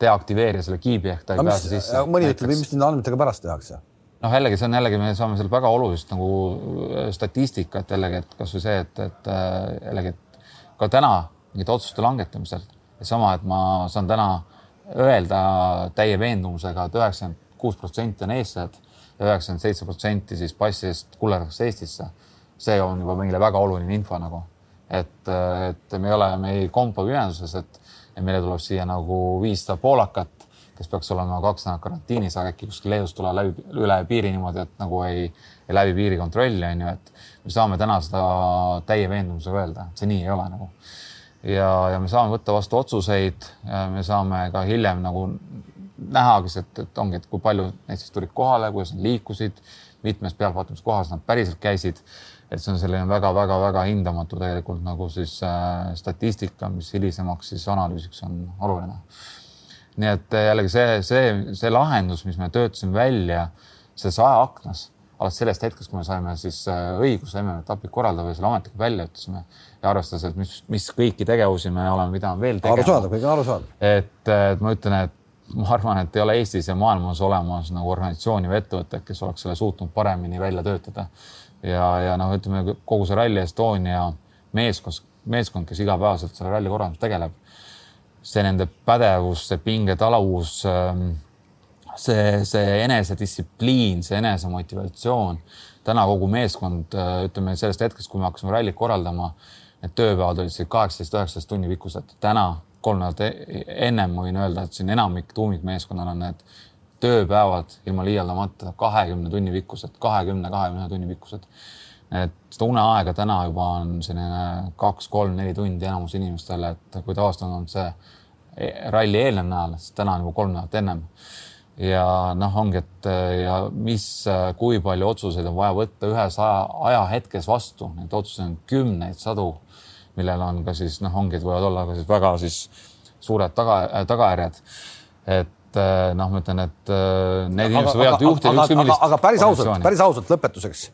deaktiveerida selle kiibi ehk ta ei pääse sisse. mõni ütleb, mis nende andmetega pärast tehakse? noh, jällegi see on jällegi, me saame seal väga olulist nagu äh, statistikat jällegi, et kasvõi see, et, et äh, jällegi, et ka täna mingite otsuste langetamisel, sama, et ma saan täna öelda täie veendumusega et, üheksakümmend kuus protsenti on eestlased ja üheksakümmend seitse protsenti siis passi eest kullerdatakse Eestisse. see on juba meile väga oluline info nagu, et, et me ei ole, me ei kompa ühenduses, et meile tuleb siia nagu viissada poolakat, kes peaks olema kaks nädalat karantiinis, aga äkki kuskil Leedust tulevad läbi, üle piiri niimoodi, et nagu ei, ei läbi piirikontrolli on ju, et me saame täna seda täie veendumusega öelda, et see nii ei ole nagu. ja, ja me saame võtta vastu otsuseid, me saame ka hiljem nagu nähagi, et, et ongi, et kui palju siis tulid kohale, kuidas nad liikusid, mitmes pealtvaatamiskohas nad päriselt käisid et see on selline väga-väga-väga hindamatu tegelikult nagu siis äh, statistika, mis hilisemaks siis analüüsiks on oluline. Nii et äh, jällegi see, see, see lahendus, mis me töötasime välja selles ajaaknas, alates sellest hetkest, kui me saime siis äh, õiguse MM-etapi korraldada või selle ametlikult välja ütlesime ja arvestades, et mis, mis kõiki tegevusi me oleme pidanud veel tegema. arusaadav, kõik on arusaadav. et, et ma ütlen, et ma arvan, et ei ole Eestis ja maailmas olemas nagu organisatsiooni või ettevõtet, kes oleks selle suutnud paremini välja töötada ja, ja noh, ütleme kogu see Rally Estonia meeskond, meeskond, kes igapäevaselt selle ralli korraldamisega tegeleb. See nende pädevus, see pingetaluvus ähm, see, see enesedistsipliin, see enesemotivatsioon, täna kogu meeskond, ütleme sellest hetkest, kui me hakkasime rallit korraldama, need tööpäevad olid kaheksateist, üheksateist tunni pikkused. täna kolm nädalat e-, ennem võin öelda, et siin enamik tuumikmeeskonnal on need tööpäevad ilma liialdamata kahekümne tunni pikkused, kahekümne, kahekümne ühe tunni pikkused. Et uneaega täna juba on selline kaks, kolm, neli tundi enamus inimestele, et kui tavaliselt on olnud see e-, ralli eelnev nädal, siis täna on juba kolm nädalat ennem. ja noh, ongi, et ja mis, kui palju otsuseid on vaja võtta ühes aja, ajahetkes vastu, neid otsuseid on kümneid, sadu, millel on ka siis noh, ongi, et võivad olla ka siis väga siis suured taga, tagajärjed. et noh, ma ütlen, et äh, need inimesed võivad juhtida ükskõik millist. aga päris ausalt, päris ausalt lõpetuseks,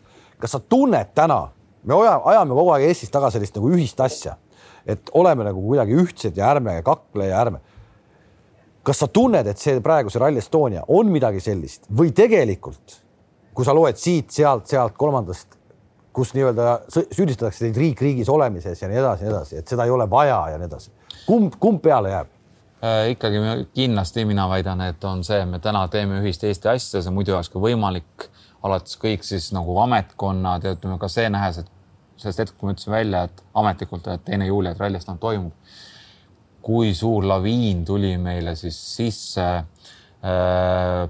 kas sa tunned täna, me ajame kogu aeg Eestis taga sellist nagu ühist asja, et oleme nagu kuidagi ühtsed ja ärme kakle ja ärme. kas sa tunned, et see praegu see Rally Estonia on midagi sellist või tegelikult, kui sa loed siit-sealt, sealt kolmandast, kus nii-öelda süüdistatakse teid riik riigis olemises ja nii edasi, nii edasi, et seda ei ole vaja ja nii edasi. kumb, kumb peale jääb? Äh, ikkagi kindlasti mina väidan, et on see, me täna teeme ühist Eesti asja, see muidu oleks ka võimalik, alates kõik siis nagu ametkonnad ja ütleme ka see nähes, et sellest hetkest, kui ma ütlesin välja, et ametlikult, et teine juuli, et ralli Estonia toimub. kui suur laviin tuli meile siis sisse äh,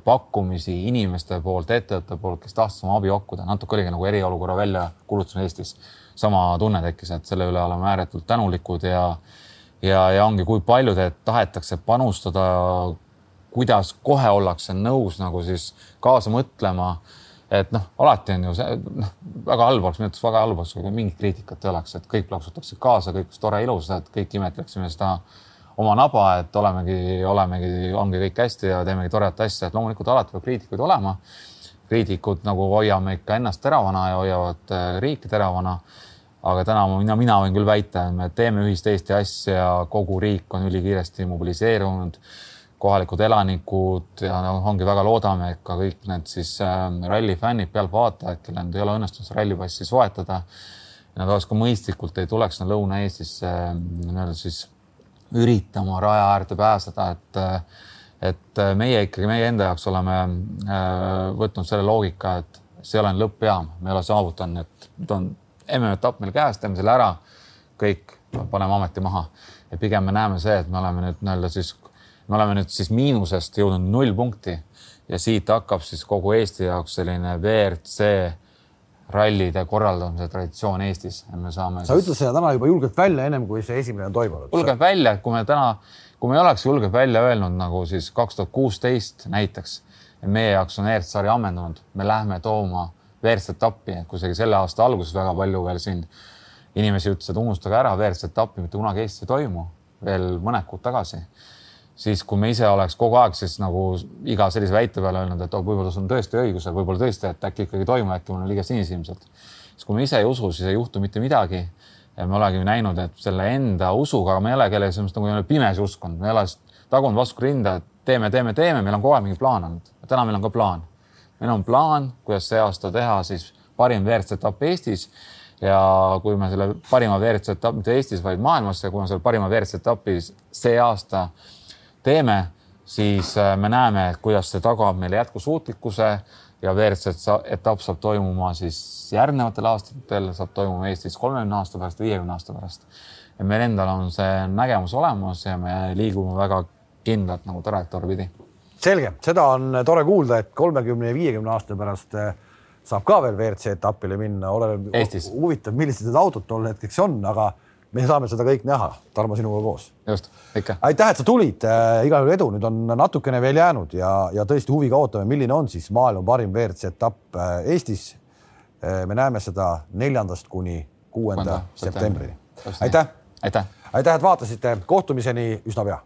pakkumisi inimeste poolt, ettevõtete poolt, kes tahtsid oma abi pakkuda, natuke oligi nagu eriolukorra väljakuulutamine Eestis. sama tunne tekkis, et selle üle oleme ääretult tänulikud ja ja, ja ongi, kui palju tahetakse panustada, kuidas kohe ollakse nõus nagu siis kaasa mõtlema. Et noh, alati on ju see noh, väga halb oleks, minu arvates väga halb oleks, kui mingit kriitikat ei oleks, et kõik plaksutaksid kaasa, kõik oleks tore, ilus, et kõik imetleksime seda oma naba, et olemegi, olemegi, ongi kõik hästi ja teemegi toredat asja, et loomulikult alati peab kriitikuid olema. kriitikud nagu hoiame ikka ennast teravana ja hoiavad äh, riiki teravana aga täna mina, mina võin küll väita, et me teeme ühist Eesti asja, kogu riik on ülikiiresti mobiliseerunud, kohalikud elanikud ja noh, ongi väga loodame, et ka kõik need siis äh, ralli fännid, pealtvaatajad, kellel ei ole õnnestunud rallipassi soetada. Nad oleks ka mõistlikult, ei tuleks Lõuna-Eestisse äh, nii-öelda siis üritama raja äärde pääseda, et äh, et meie ikkagi, meie enda jaoks oleme äh, võtnud selle loogika, et see ei ole lõppjaam, me ei ole saavutanud, et nüüd on MM-etapp meil käes, teeme selle ära, kõik, paneme ameti maha. ja pigem me näeme see, et me oleme nüüd nii-öelda siis, me oleme nüüd siis miinusest jõudnud null punkti ja siit hakkab siis kogu Eesti jaoks selline WRC rallide korraldamise traditsioon Eestis ja me saame. sa siis... ütlesid seda täna juba julgelt välja, ennem kui see esimene on toimunud. julgelt välja, kui me täna, kui me ei oleks julgelt välja öelnud nagu siis kaks tuhat kuusteist näiteks, et meie jaoks on ERC-sari ammendunud, me lähme tooma WRC etappi, et kusagil selle aasta alguses väga palju veel siin inimesi ütles, et unustage ära, WRC etappi mitte kunagi Eestis ei toimu, veel mõned kuud tagasi. Siis, kui me ise oleks kogu aeg siis nagu iga sellise väite peale öelnud, et oh, võib-olla sul on tõesti õigus, võib-olla tõesti, et äkki ikkagi ei toimu, äkki mul on liiga sinisilmselt. siis kui me ise ei usu, siis ei juhtu mitte midagi. ja me olemegi näinud, et selle enda usuga, me ei ole kellegi selles nagu pimesi uskunud, me ei ole tagunud vastu rinda, et teeme, teeme, teeme, meil on kogu aeg mingi plaan olnud. täna meil on ka plaan meil on plaan, kuidas see aasta teha siis parim WRC etapp Eestis ja kui me selle parima WRC etapp mitte Eestis, vaid maailmas ja kui me selle parima WRC etapi see aasta teeme, siis äh, me näeme, kuidas see tagab meile jätkusuutlikkuse ja WRC etapp saab toimuma siis järgnevatel aastatel, saab toimuma Eestis kolmekümne aasta pärast, viiekümne aasta pärast. ja meil endal on see nägemus olemas ja me liigume väga kindlalt nagu trajektoori pidi. Selge, seda on tore kuulda, et kolmekümne ja viiekümne aasta pärast eh, saab ka veel WRC etapile minna, oleneb huvitav, millised need autod tol hetkeks on, aga me saame seda kõik näha, Tarmo, sinuga koos. just, ikka. aitäh, et sa tulid äh,, igal juhul edu, nüüd on natukene veel jäänud ja, ja tõesti huviga ootame, milline on siis maailma parim WRC etapp äh, Eestis äh,. me näeme seda neljandast kuni kuuenda septembrini. aitäh. aitäh, aitäh, et vaatasite, kohtumiseni üsna pea